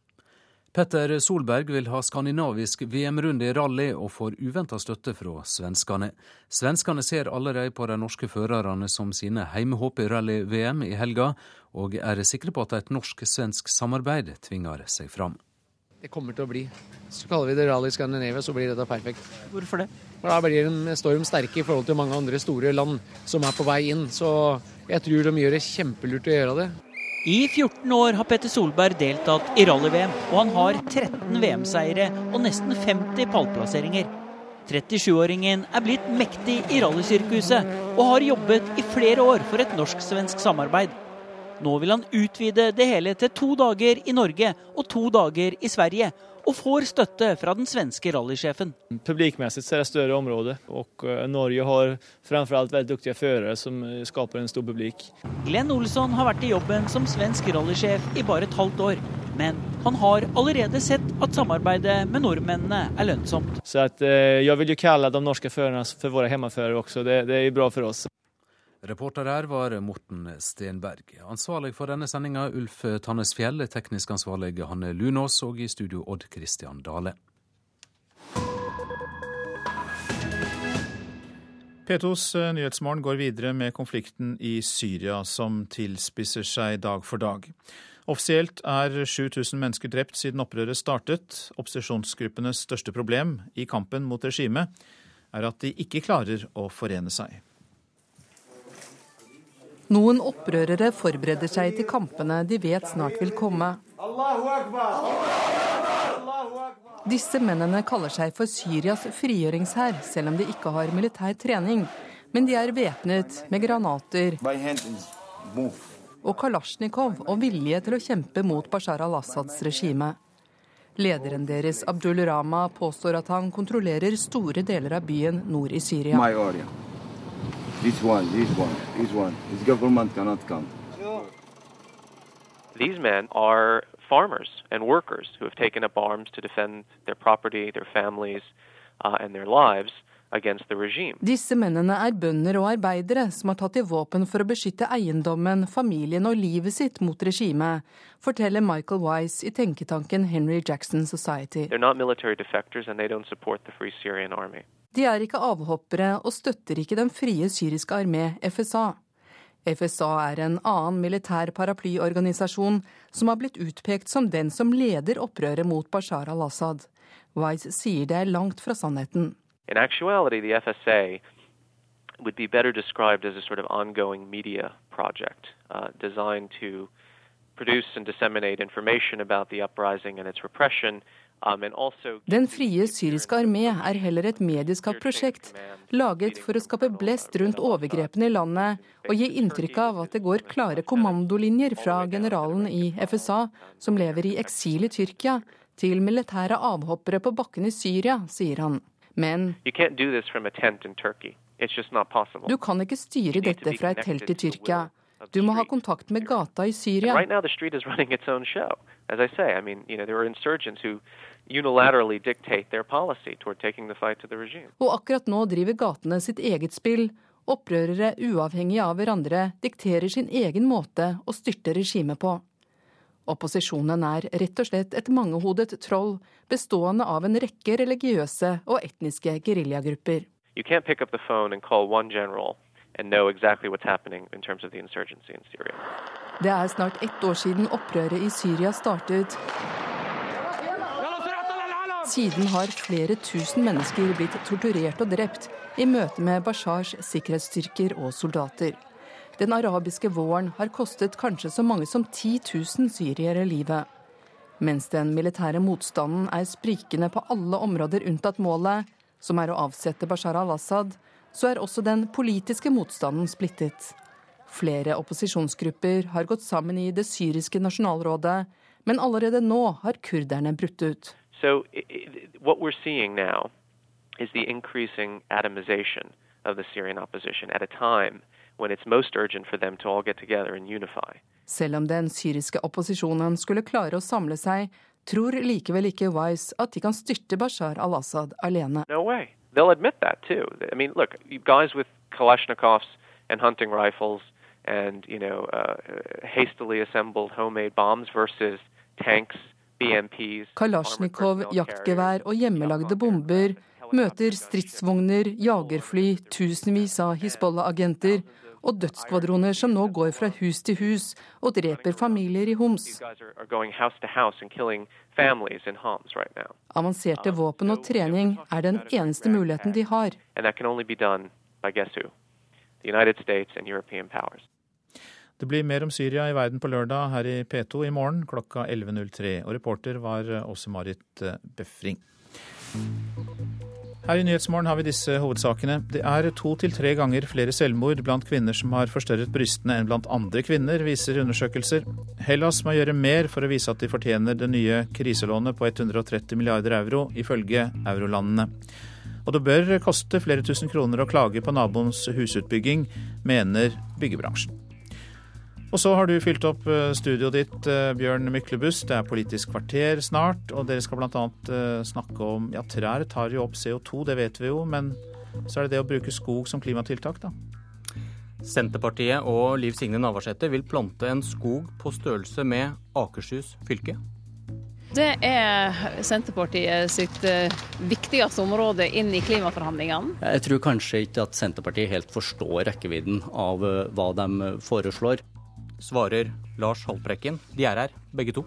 Speaker 54: Petter Solberg vil ha skandinavisk VM-runde i rally, og får uventa støtte fra svenskene. Svenskene ser allerede på de norske førerne som sine heimehåp i rally-VM i helga, og er sikre på at et norsk-svensk samarbeid tvinger seg fram.
Speaker 16: Det kommer til å bli. Så kaller vi det Rally Scandinavia, så blir dette perfekt.
Speaker 61: Hvorfor det?
Speaker 16: For Da blir de, står de sterke i forhold til mange andre store land som er på vei inn. Så jeg tror de gjør det kjempelurt å gjøre det.
Speaker 17: I 14 år har Petter Solberg deltatt i rally-VM, og han har 13 VM-seiere og nesten 50 pallplasseringer. 37-åringen er blitt mektig i rallysirkuset og har jobbet i flere år for et norsk-svensk samarbeid. Nå vil han utvide det hele til to dager i Norge og to dager i Sverige, og får støtte fra den svenske rallysjefen.
Speaker 18: Publikmessig er det større område, og eh, Norge har framfor alt veldig dyktige førere som eh, skaper en stor publik.
Speaker 17: Glenn Olsson har vært i jobben som svensk rallysjef i bare et halvt år. Men han har allerede sett at samarbeidet med nordmennene er lønnsomt.
Speaker 18: Så at, eh, jeg vil jo kalle de norske førerne for våre hjemmeførere også. Det, det er bra for oss.
Speaker 54: Reporter her var Morten Stenberg. Ansvarlig for denne sendinga Ulf Tannes Fjell, teknisk ansvarlig Hanne Lunås og i studio Odd Christian Dale.
Speaker 2: P2s Nyhetsmorgen går videre med konflikten i Syria, som tilspisser seg dag for dag. Offisielt er 7000 mennesker drept siden opprøret startet. Opposisjonsgruppenes største problem i kampen mot regimet er at de ikke klarer å forene seg.
Speaker 62: Noen opprørere forbereder seg til kampene de vet snart vil komme. Disse mennene kaller seg for Syrias frigjøringshær, selv om de ikke har militær trening. Men de er væpnet med granater og kalasjnikov og vilje til å kjempe mot Bashar al-Assads regime. Lederen deres, Abdul Rama, påstår at han kontrollerer store deler av byen nord i Syria.
Speaker 43: This one, this one, this one. His government cannot come.
Speaker 63: These men are farmers and workers who have taken up arms to defend their property, their families, uh, and their lives.
Speaker 62: Disse mennene er bønder og arbeidere som har tatt til våpen for å beskytte eiendommen, familien og livet sitt mot regimet, forteller Michael Wise i tenketanken Henry Jackson Society. De er ikke avhoppere og støtter ikke Den frie syriske armé, FSA. FSA er en annen militær paraplyorganisasjon som har blitt utpekt som den som leder opprøret mot Bashar al-Assad. Wise sier det er langt fra sannheten.
Speaker 63: In actuality, the FSA would be better described as a sort of ongoing media project uh, designed to produce and disseminate information about the uprising and its repression Um,
Speaker 62: Den frie syriske armé er heller et medieskapt prosjekt, laget for å skape blest rundt overgrepene i landet og gi inntrykk av at det går klare kommandolinjer fra generalen i FSA, som lever i eksil i Tyrkia, til militære avhoppere på bakken i Syria, sier han. Men du kan ikke styre dette fra et telt i Tyrkia. Du må ha kontakt med gata i Syria.
Speaker 63: Right now, the street is running its own show. As I say, I mean, you know, there are insurgents who unilaterally dictate their policy toward taking the fight to the regime.
Speaker 62: Og akkurat nå driver gatene sitt eget spill. Opprørere, uavhengig av hverandre, dikterer sin egen måte å styrte regimet på. Opposisjonen er rett og slett et mangehodet troll bestående av en rekke religiøse og etniske geriljagrupper.
Speaker 63: You can't pick up the phone and call one general and know exactly what's happening in terms of the insurgency in Syria.
Speaker 62: Det er snart ett år siden opprøret i Syria startet. Siden har flere tusen mennesker blitt torturert og drept i møte med Bashars sikkerhetsstyrker og soldater. Den arabiske våren har kostet kanskje så mange som 10 000 syriere livet. Mens den militære motstanden er sprikende på alle områder unntatt målet, som er å avsette Bashar al-Assad, så er også den politiske motstanden splittet. Flere opposisjonsgrupper har gått sammen i det syriske nasjonalrådet, men allerede nå har kurderne brutt ut.
Speaker 63: So what we're seeing now is the increasing atomization of the Syrian opposition at a
Speaker 62: Selv om den syriske opposisjonen skulle klare å samle seg, tror likevel ikke Wise at de kan styrte Bashar al-Assad alene.
Speaker 63: No way. they'll admit that too. I mean, look, guys with Kalashnikovs and hunting rifles and you know uh, hastily assembled homemade bombs versus tanks Kalasjnikov, jaktgevær og hjemmelagde bomber møter stridsvogner, jagerfly, tusenvis av Hizbollah-agenter og dødsskvadroner som nå går fra hus til hus og dreper familier i Homs. Avanserte våpen og trening er den eneste muligheten de har.
Speaker 2: Det blir mer om Syria i verden på lørdag her i P2 i morgen klokka 11.03. Og reporter var Åse Marit Befring. Her i Nyhetsmorgen har vi disse hovedsakene. Det er to til tre ganger flere selvmord blant kvinner som har forstørret brystene enn blant andre kvinner, viser undersøkelser. Hellas må gjøre mer for å vise at de fortjener det nye kriselånet på 130 milliarder euro, ifølge eurolandene. Og det bør koste flere tusen kroner å klage på naboens husutbygging, mener byggebransjen. Og så har du fylt opp eh, studioet ditt, eh, Bjørn Myklebust. Det er Politisk kvarter snart, og dere skal bl.a. Eh, snakke om Ja, trær tar jo opp CO2, det vet vi jo, men så er det det å bruke skog som klimatiltak, da?
Speaker 44: Senterpartiet og Liv Signe Navarsete vil plante en skog på størrelse med Akershus fylke.
Speaker 64: Det er Senterpartiet sitt viktigste område inn i klimaforhandlingene.
Speaker 44: Jeg tror kanskje ikke at Senterpartiet helt forstår rekkevidden av hva de foreslår svarer Lars Haltbrekken. De er her, begge to.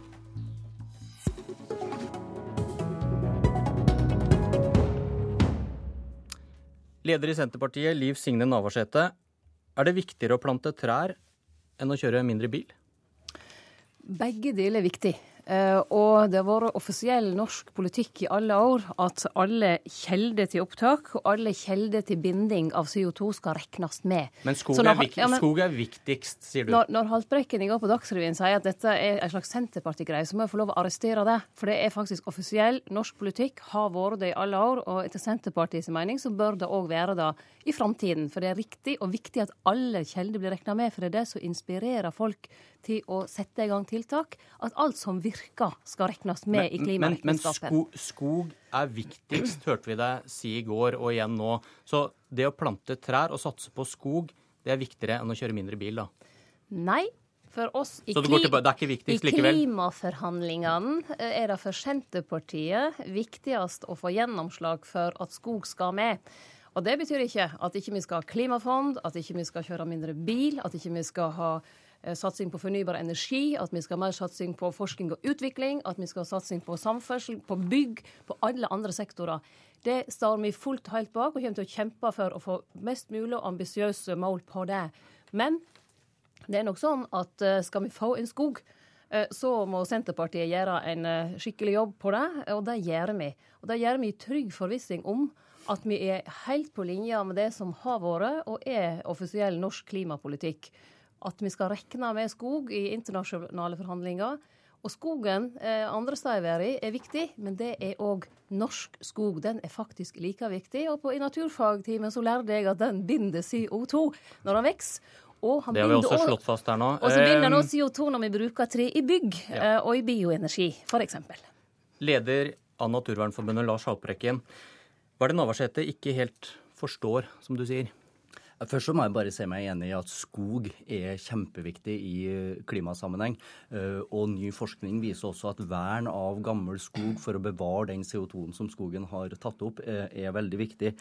Speaker 44: Leder i Senterpartiet, Liv Signe Navarsete. Er det viktigere å plante trær enn å kjøre mindre bil?
Speaker 64: Begge deler er viktig. Eh, og det har vært offisiell norsk politikk i alle år at alle kjelder til opptak og alle kjelder til binding av CO2 skal regnes med.
Speaker 44: Men skog, når, er, ja, men, skog er, viktigst, sier du?
Speaker 64: Når, når Haltbrekken i går på Dagsrevyen sier at dette er en slags Senterpartigreie, så må jeg få lov å arrestere det. For det er faktisk offisiell norsk politikk, har vært det i alle år. Og etter Senterpartiets mening så bør det òg være det i framtiden. For det er riktig og viktig at alle kjelder blir regna med, for det er det som inspirerer folk til å sette i gang tiltak. At alt som virker, skal regnes med men, i klimaregnskapet.
Speaker 44: Men, men skog, skog, er viktigst, hørte vi deg si i går og igjen nå. Så det å plante trær og satse på skog, det er viktigere enn å kjøre mindre bil, da?
Speaker 64: Nei. For oss i,
Speaker 44: kli i
Speaker 64: klimaforhandlingene eh, er det for Senterpartiet viktigst å få gjennomslag for at skog skal med. Og Det betyr ikke at ikke vi skal ha klimafond, at ikke vi skal kjøre mindre bil, at ikke vi skal ha satsing på fornybar energi, at vi skal ha mer satsing på forskning og utvikling, at vi skal ha satsing på samferdsel, på bygg, på alle andre sektorer. Det står vi fullt og helt bak, og kommer til å kjempe for å få mest mulig ambisiøse mål på det. Men det er nok sånn at eh, skal vi få en skog, eh, så må Senterpartiet gjøre en skikkelig jobb på det, og det gjør vi. Og det gjør vi i trygg forvissing om at vi er helt på linje med det som har vært og er offisiell norsk klimapolitikk at vi skal rekne med skog i internasjonale forhandlinger. Og skogen eh, andre steder i verden er viktig, men det er òg norsk skog. Den er faktisk like viktig. Og på, i naturfagtimen så lærte jeg at den binder CO2 når den vokser.
Speaker 44: det har vi også slått fast her nå.
Speaker 64: Og så binder han også CO2 når vi bruker tre i bygg ja. Eh, og i bioenergi, f.eks.
Speaker 44: Leder av Naturvernforbundet, Lars Haltbrekken. Hva er det Navarsete ikke helt forstår, som du sier? Først så må jeg bare se meg enig i at skog er kjempeviktig i klimasammenheng. Eh, og ny forskning viser også at vern av gammel skog for å bevare den CO2-en som skogen har tatt opp, eh, er veldig viktig.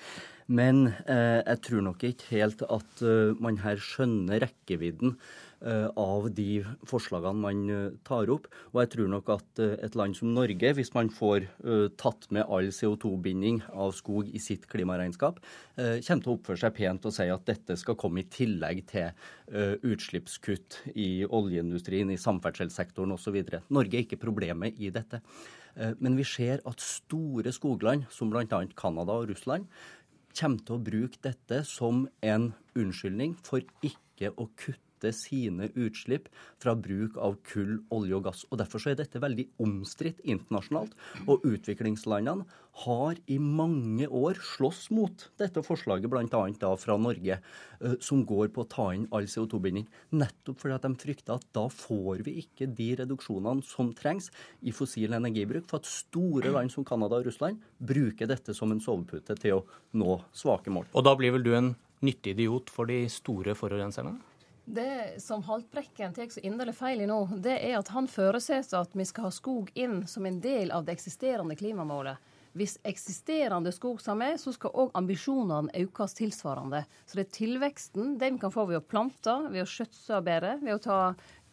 Speaker 44: Men eh, jeg tror nok ikke helt at man her skjønner rekkevidden Eh, av de forslagene man eh, tar opp. Og jeg tror nok at eh, et land som Norge, hvis man får tatt med all CO2-binding av skog i sitt klimaregnskap, kommer til å oppføre seg pent og si at dette skal komme i tillegg til utslippskutt i oljeindustrien, i samferdselssektoren osv. Norge er ikke problemet i dette. Men vi ser at store skogland, som bl.a. Canada og Russland, kommer til å bruke dette som en unnskyldning for ikke å kutte kutte sine utslipp fra bruk av kull, olje og gass. Og Derfor så er dette veldig omstridt internasjonalt. Og utviklingslandene har i mange år slåss mot dette forslaget, bl.a. fra Norge, eh, som går på å ta inn all CO2-binding. Nettopp fordi at de frykter at da får vi ikke de reduksjonene som trengs i fossil energibruk. For at store land som Canada og Russland bruker dette som en sovepute til å nå svake mål. Og da blir vel du en nyttig idiot for de store forurenserne?
Speaker 64: Det som Haltbrekken tar så inderlig feil i nå, det er at han føresetter at vi skal ha skog inn som en del av det eksisterende klimamålet. Hvis eksisterende skog skal med, så skal òg ambisjonene økes tilsvarende. Så det er tilveksten den kan få ved å plante, ved å skjøtse bedre, ved å ta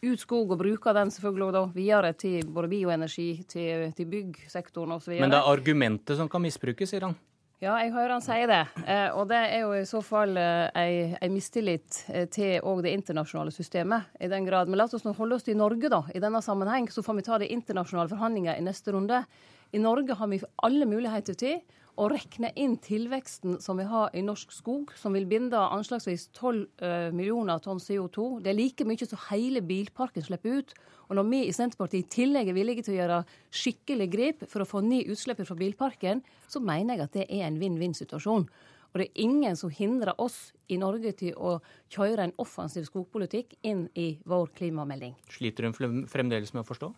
Speaker 64: ut skog og bruke den selvfølgelig da videre til både bioenergi, til, til byggsektoren osv.
Speaker 65: Men det er argumentet som kan misbrukes, sier han.
Speaker 64: Ja, jeg hører han si det. Eh, og det er jo i så fall eh, mistillit eh, til òg det internasjonale systemet. i den grad. Men la oss nå holde oss til Norge da, i denne sammenheng, så får vi ta de internasjonale forhandlingene i neste runde. I Norge har vi alle muligheter til å rekne inn tilveksten som vi har i norsk skog, som vil binde anslagsvis 12 uh, millioner tonn CO2. Det er like mye som hele bilparken slipper ut. Og når vi i Senterpartiet i tillegg er villige til å gjøre skikkelig grep for å få ned utslippet fra bilparken, så mener jeg at det er en vinn-vinn-situasjon. Og det er ingen som hindrer oss i Norge til å kjøre en offensiv skogpolitikk inn i vår klimamelding.
Speaker 65: Sliter hun fremdeles med å forstå?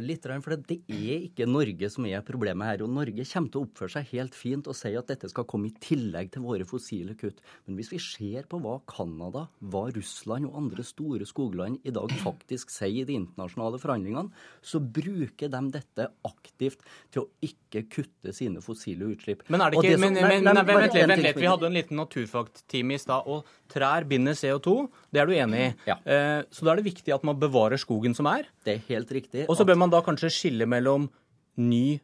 Speaker 44: Litt, for det er ikke Norge som er problemet her. og Norge kommer til å oppføre seg helt fint og si at dette skal komme i tillegg til våre fossile kutt. Men hvis vi ser på hva Canada, hva Russland og andre store skogland i dag faktisk sier i de internasjonale forhandlingene, så bruker de dette aktivt til å ikke kutte sine fossile utslipp.
Speaker 65: Men er det ikke, som, men, men, nei, nei, vent litt, vent litt. Vi hadde en liten naturfagtime i stad. og Trær binder CO2, det er du enig i. Ja. Eh, så da er det viktig at man bevarer skogen som er.
Speaker 44: Det er helt riktig.
Speaker 65: Og så bør man da kanskje skille mellom ny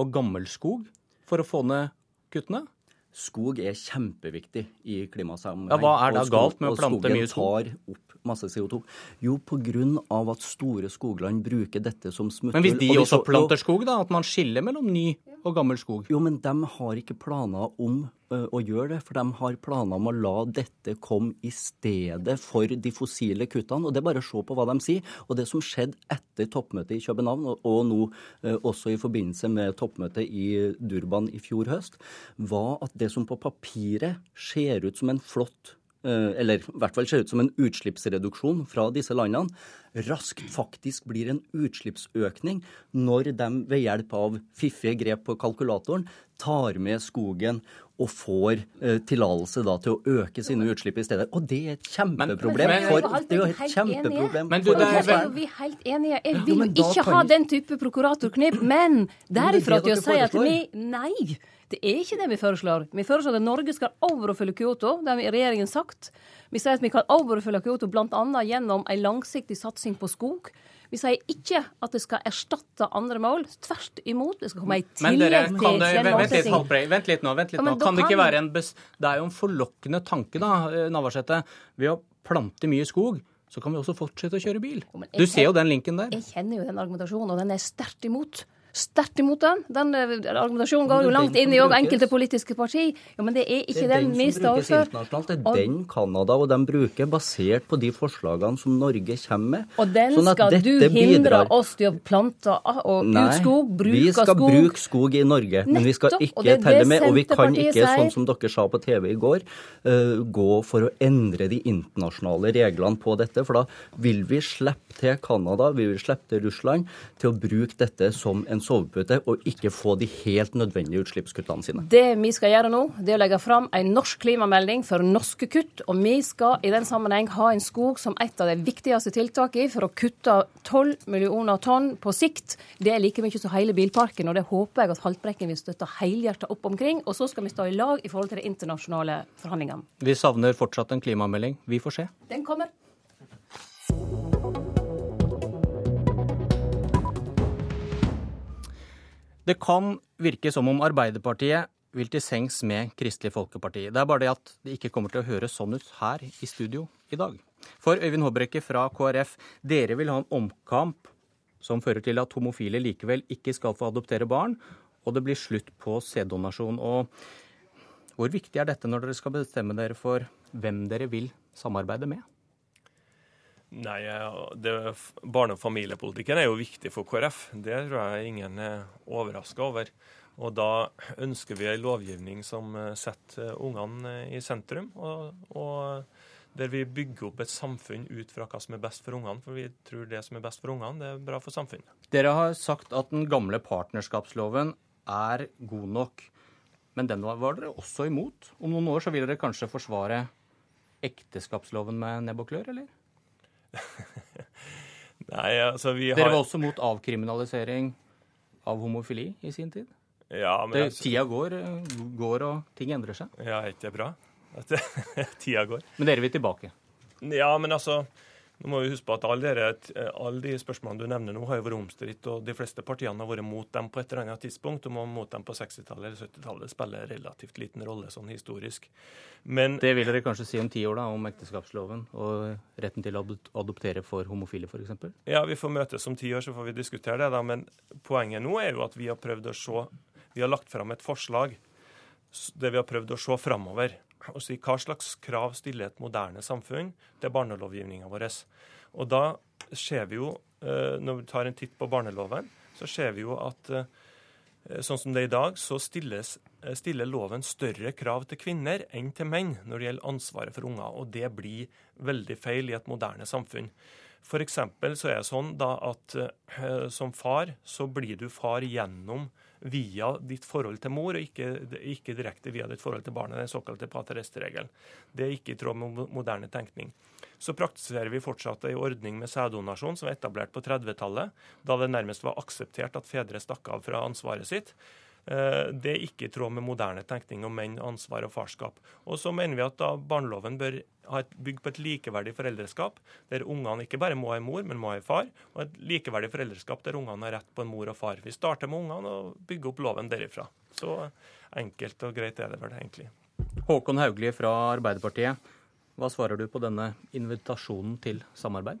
Speaker 65: og gammel skog for å få ned kuttene?
Speaker 44: Skog er kjempeviktig i klimasammenheng.
Speaker 65: Ja, hva er da galt med å plante mye skog?
Speaker 44: Skogen tar opp masse CO2. Jo, pga. at store skogland bruker dette som smutthull.
Speaker 65: Men hvis de også planter skog, da? At man skiller mellom ny og gammel skog?
Speaker 44: Jo, men de har ikke planer om å gjøre det. For de har planer om å la dette komme i stedet for de fossile kuttene. Og det er bare å se på hva de sier. Og det som skjedde etter toppmøtet i København, og, nå uh, også i forbindelse med toppmøtet i Durban i fjor høst, var at det som på papiret ser ut som en flott Eh, eller i hvert fall ser ut som en utslippsreduksjon fra disse landene, raskt faktisk blir en utslippsøkning når de ved hjelp av fiffige grep på kalkulatoren tar med skogen og får eh, tillatelse til å øke sine utslipp i stedet. Og det er et kjempeproblem.
Speaker 64: Men,
Speaker 44: for, det er jo et kjempeproblem.
Speaker 64: Men du, der er vi helt enige. Jeg vil jo ikke ha den type prokuratorknep, men derifra til å si at vi Nei. Det er ikke det vi foreslår. Vi foreslår at Norge skal overoppfylle Kyoto. Det har regjeringen sagt. Vi sier at vi kan overoppfylle Kyoto bl.a. gjennom en langsiktig satsing på skog. Vi sier ikke at det skal erstatte andre mål. Tvert imot. Det skal komme i tillegg til
Speaker 65: den målsettingen. Vent litt nå. vent litt nå. Kan det ikke være en bes... Det er jo en forlokkende tanke, da, eh, Navarsete. Ved å plante mye skog så kan vi også fortsette å kjøre bil. Du ser jo den linken der.
Speaker 64: Jeg kjenner jo den argumentasjonen, og den er sterkt imot sterkt imot den. Den eh, argumentasjonen går jo langt inn i enkelte politiske parti. Ja, men det er ikke det er den, den vi står for.
Speaker 44: Det er den Canada og de bruker, basert på de forslagene som Norge kommer med.
Speaker 64: Og den sånn skal du hindre bidrar. oss til å plante og Nei, ut skog, bruke skog.
Speaker 44: Vi skal skog. bruke skog i Norge, men vi skal ikke telle med. Og vi kan ikke, sånn som dere sa på TV i går, uh, gå for å endre de internasjonale reglene på dette. For da vil vi slippe til Canada, vi vil slippe til Russland til å bruke dette som en sovepute og ikke få de helt nødvendige utslippskuttene sine.
Speaker 64: Det vi skal gjøre nå, det er å legge fram en norsk klimamelding for norske kutt. Og vi skal i den sammenheng ha en skog som et av de viktigste tiltakene for å kutte 12 millioner tonn på sikt. Det er like mye som hele bilparken, og det håper jeg at Haltbrekken vil støtte helhjertet opp omkring. Og så skal vi stå i lag i forhold til de internasjonale forhandlingene.
Speaker 65: Vi savner fortsatt en klimamelding. Vi får se.
Speaker 64: Den kommer.
Speaker 65: Det kan virke som om Arbeiderpartiet vil til sengs med Kristelig Folkeparti. Det er bare det at det ikke kommer til å høres sånn ut her i studio i dag. For Øyvind Håbrekke fra KrF, dere vil ha en omkamp som fører til at homofile likevel ikke skal få adoptere barn, og det blir slutt på sæddonasjon. Og hvor viktig er dette når dere skal bestemme dere for hvem dere vil samarbeide med?
Speaker 3: Nei, det, Barne- og familiepolitikken er jo viktig for KrF. Det tror jeg ingen er overraska over. Og da ønsker vi en lovgivning som eh, setter ungene i sentrum, og, og der vi bygger opp et samfunn ut fra hva som er best for ungene. For vi tror det som er best for ungene, det er bra for samfunnet.
Speaker 65: Dere har sagt at den gamle partnerskapsloven er god nok. Men den var dere også imot. Om noen år så vil dere kanskje forsvare ekteskapsloven med nebb og klør, eller?
Speaker 3: Nei, altså vi har...
Speaker 65: Dere var også mot avkriminalisering av homofili i sin tid?
Speaker 3: Ja, men...
Speaker 65: Det,
Speaker 3: altså...
Speaker 65: tida går, går, og ting endrer seg.
Speaker 3: Ja, er ikke det bra? At tida går.
Speaker 65: Men dere vil tilbake?
Speaker 3: Ja, men altså nå må vi huske på at alle, dere, alle de spørsmålene du nevner nå, har jo vært omstridt, og de fleste partiene har vært mot dem på et eller annet tidspunkt. Om man mot dem på 60-tallet eller 70-tallet spiller relativt liten rolle sånn historisk. Men
Speaker 65: Det vil dere kanskje si om ti år, da, om ekteskapsloven og retten til å adoptere for homofile, f.eks.?
Speaker 3: Ja, vi får møtes om ti år, så får vi diskutere det. da, Men poenget nå er jo at vi har prøvd å se Vi har lagt fram et forslag det der vi har prøvd å se framover. Og si hva slags krav stiller et moderne samfunn til barnelovgivninga vår. Og da ser vi jo, eh, når vi tar en titt på barneloven, så ser vi jo at eh, Sånn som det er i dag, så stilles, eh, stiller loven større krav til kvinner enn til menn når det gjelder ansvaret for unger, og det blir veldig feil i et moderne samfunn. For så er det sånn da at som far så blir du far gjennom via ditt forhold til mor, og ikke, ikke direkte via ditt forhold til barnet, den såkalte paterest-regelen. Det er ikke i tråd med moderne tenkning. Så praktiserer vi fortsatt ei ordning med sæddonasjon som er etablert på 30-tallet, da det nærmest var akseptert at fedre stakk av fra ansvaret sitt. Eh, Det er ikke i tråd med moderne tenkning om menn, ansvar og farskap. Og så mener vi at da barneloven bør ha et bygg på et likeverdig foreldreskap, der ungene ikke bare må ha en mor, men må ha en far, og et likeverdig foreldreskap der ungene har rett på en mor og far. Vi starter med ungene og bygger opp loven derifra. Så enkelt og greit er det vel egentlig.
Speaker 65: Håkon Hauglie fra Arbeiderpartiet. Hva svarer du på denne invitasjonen til samarbeid?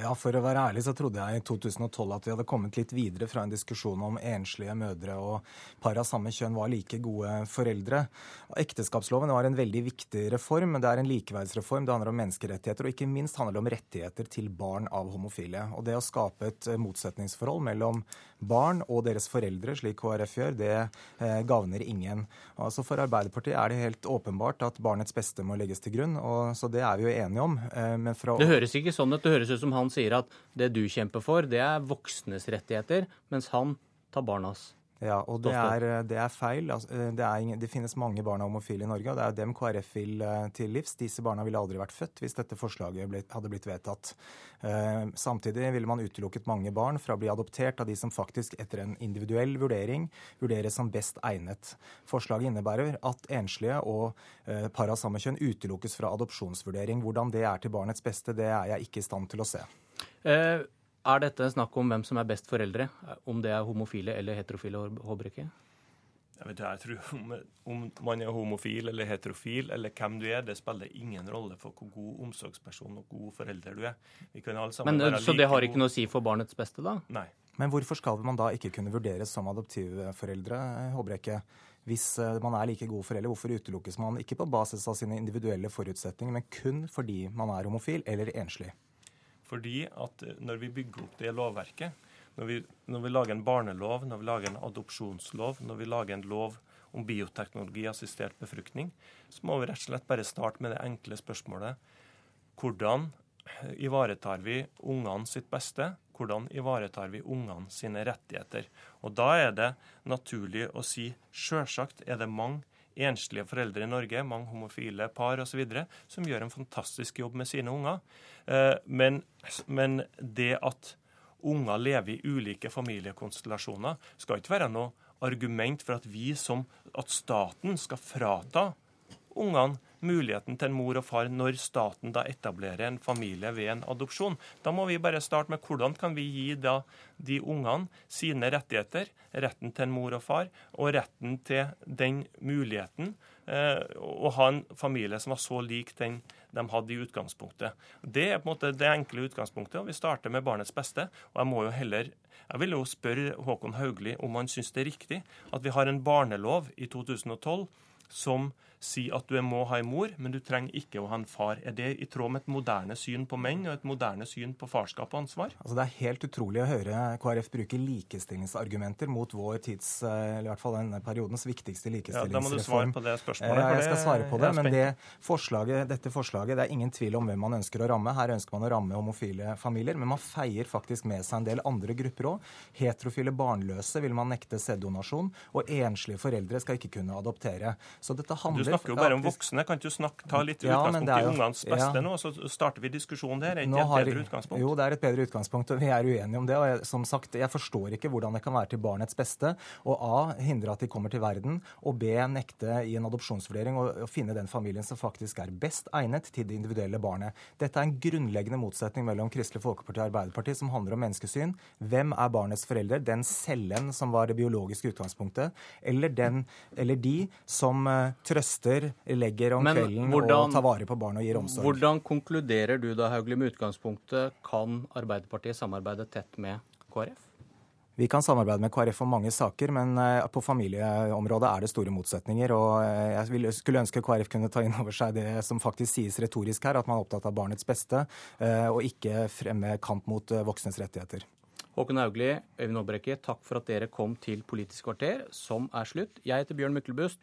Speaker 60: Ja, For å være ærlig så trodde jeg i 2012 at vi hadde kommet litt videre fra en diskusjon om enslige mødre og par av samme kjønn var like gode foreldre. Ekteskapsloven var en veldig viktig reform. Det er en likeverdsreform. Det handler om menneskerettigheter, og ikke minst handler det om rettigheter til barn av homofile. Og det å skape et motsetningsforhold mellom barn og deres foreldre, slik KrF gjør, det eh, gagner ingen. Altså For Arbeiderpartiet er det helt åpenbart at barnets beste må legges til grunn, og så det er vi jo enige om. Eh, fra
Speaker 65: Det høres ikke sånn ut. Det høres ut som han sier at det du kjemper for, det er voksnes rettigheter, mens han tar barnas.
Speaker 60: Ja, og det er, det er feil. Altså, Det, er ingen, det finnes mange barn av homofile i Norge, og det er dem KrF vil eh, til livs. Disse barna ville aldri vært født hvis dette forslaget ble, hadde blitt vedtatt. Eh, Samtidig ville man utelukket mange barn fra å bli adoptert av de som faktisk etter en individuell vurdering vurderes som best egnet. Forslaget innebærer at enslige og eh, par av samme kjønn utelukkes fra adopsjonsvurdering. Hvordan det er til barnets beste, det er jeg ikke i stand til å se.
Speaker 65: Eh, er dette snakk om hvem som er best foreldre? Om det er homofile eller heterofile, Håbrekke?
Speaker 3: Jeg, vet, ikke, jeg tror om, om man er homofil eller heterofil eller hvem du er, det spiller ingen rolle for hvor god omsorgsperson og god forelder du er. Vi kan alle sammen
Speaker 65: Men, eh,
Speaker 3: være
Speaker 65: så
Speaker 3: like
Speaker 65: det har ikke noe å si for barnets beste, da?
Speaker 3: Nei.
Speaker 60: Men hvorfor skal man da ikke kunne vurderes som adoptivforeldre, Håbrekke? Hvis eh, man er like god foreldre, hvorfor utelukkes man ikke på basis av sine individuelle forutsetninger, men kun fordi man er homofil eller enslig?
Speaker 3: Fordi at når vi bygger opp det lovverket, når vi, når vi lager en barnelov, når vi lager en adopsjonslov, når vi lager en lov om bioteknologi-assistert befruktning, så må vi rett og slett bare starte med det enkle spørsmålet hvordan ivaretar vi ungene sitt beste? Hvordan ivaretar vi ungene sine rettigheter? Og Da er det naturlig å si sjølsagt er det mange enslige foreldre i Norge, mange homofile par osv., som gjør en fantastisk jobb med sine unger. Eh, Men, men det at unger lever i ulike familiekonstellasjoner, skal ikke være noe argument for at vi som at staten skal frata ungene muligheten til en mor og far når staten da etablerer en familie ved en adopsjon. Da må vi bare starte med hvordan kan vi gi da de ungene sine rettigheter, retten til en mor og far, og retten til den muligheten eh, å ha en familie som var så lik den de hadde i utgangspunktet. Det er på en måte det enkle utgangspunktet, og vi starter med barnets beste. Og jeg må jo heller jeg vil jo spørre Håkon Haugli om han syns det er riktig at vi har en barnelov i 2012 som sier at du må ha en mor, men du trenger ikke å ha en far. Er det i tråd med et moderne syn på menn og et moderne syn på farskap og ansvar?
Speaker 60: Altså Det er helt utrolig å høre KrF bruke likestillingsargumenter mot vår tids, eh, eller i hvert fall denne periodens viktigste likestillingsreform.
Speaker 3: Ja, da må du svare på det spørsmålet, Ja,
Speaker 60: Jeg skal svare på det, men det forslaget, dette forslaget, det er ingen tvil om hvem man ønsker å ramme. Her ønsker man å ramme homofile familier, men man feier faktisk med seg en del andre grupper òg. Heterofile barnløse vil man nekte sæddonasjon, og enslige foreldre skal ikke kunne adoptere. Så dette handler
Speaker 3: snakker jo bare om voksne. Kan ikke du snakke, ta litt
Speaker 60: Ja,
Speaker 3: utgangspunkt
Speaker 60: det er
Speaker 3: i
Speaker 60: jo-
Speaker 3: ungenes beste
Speaker 60: ja.
Speaker 3: nå, så starter vi diskusjonen der? Er ikke det et bedre utgangspunkt?
Speaker 60: Jo, det er et bedre utgangspunkt, og vi er uenige om det. og jeg, som sagt, jeg forstår ikke hvordan det kan være til barnets beste å A. hindre at de kommer til verden, og B. nekte i en adopsjonsvurdering å, å finne den familien som faktisk er best egnet til det individuelle barnet. Dette er en grunnleggende motsetning mellom Kristelig Folkeparti og Arbeiderpartiet som handler om menneskesyn. Hvem er barnets forelder? Den cellen som var det biologiske utgangspunktet, eller, den, eller de som uh, trøster, legger om
Speaker 65: Men
Speaker 60: kvelden
Speaker 65: hvordan-
Speaker 60: og tar vare på barn og gir omsorg?
Speaker 65: Hvordan konkluderer du da, Hauglie, med utgangspunktet kan Arbeiderpartiet samarbeide tett med KrF?
Speaker 60: Vi kan samarbeide med KrF om mange saker, men eh, på familieområdet er det store motsetninger. og eh, Jeg skulle ønske KrF kunne ta inn over seg det som faktisk sies retorisk her, at man er opptatt av barnets beste, eh, og ikke fremme kamp mot voksnes rettigheter.
Speaker 65: Håkon Hauglie, Øyvind Aabrekke, takk for at dere kom til Politisk kvarter, som er slutt. Jeg heter Bjørn Myklebust.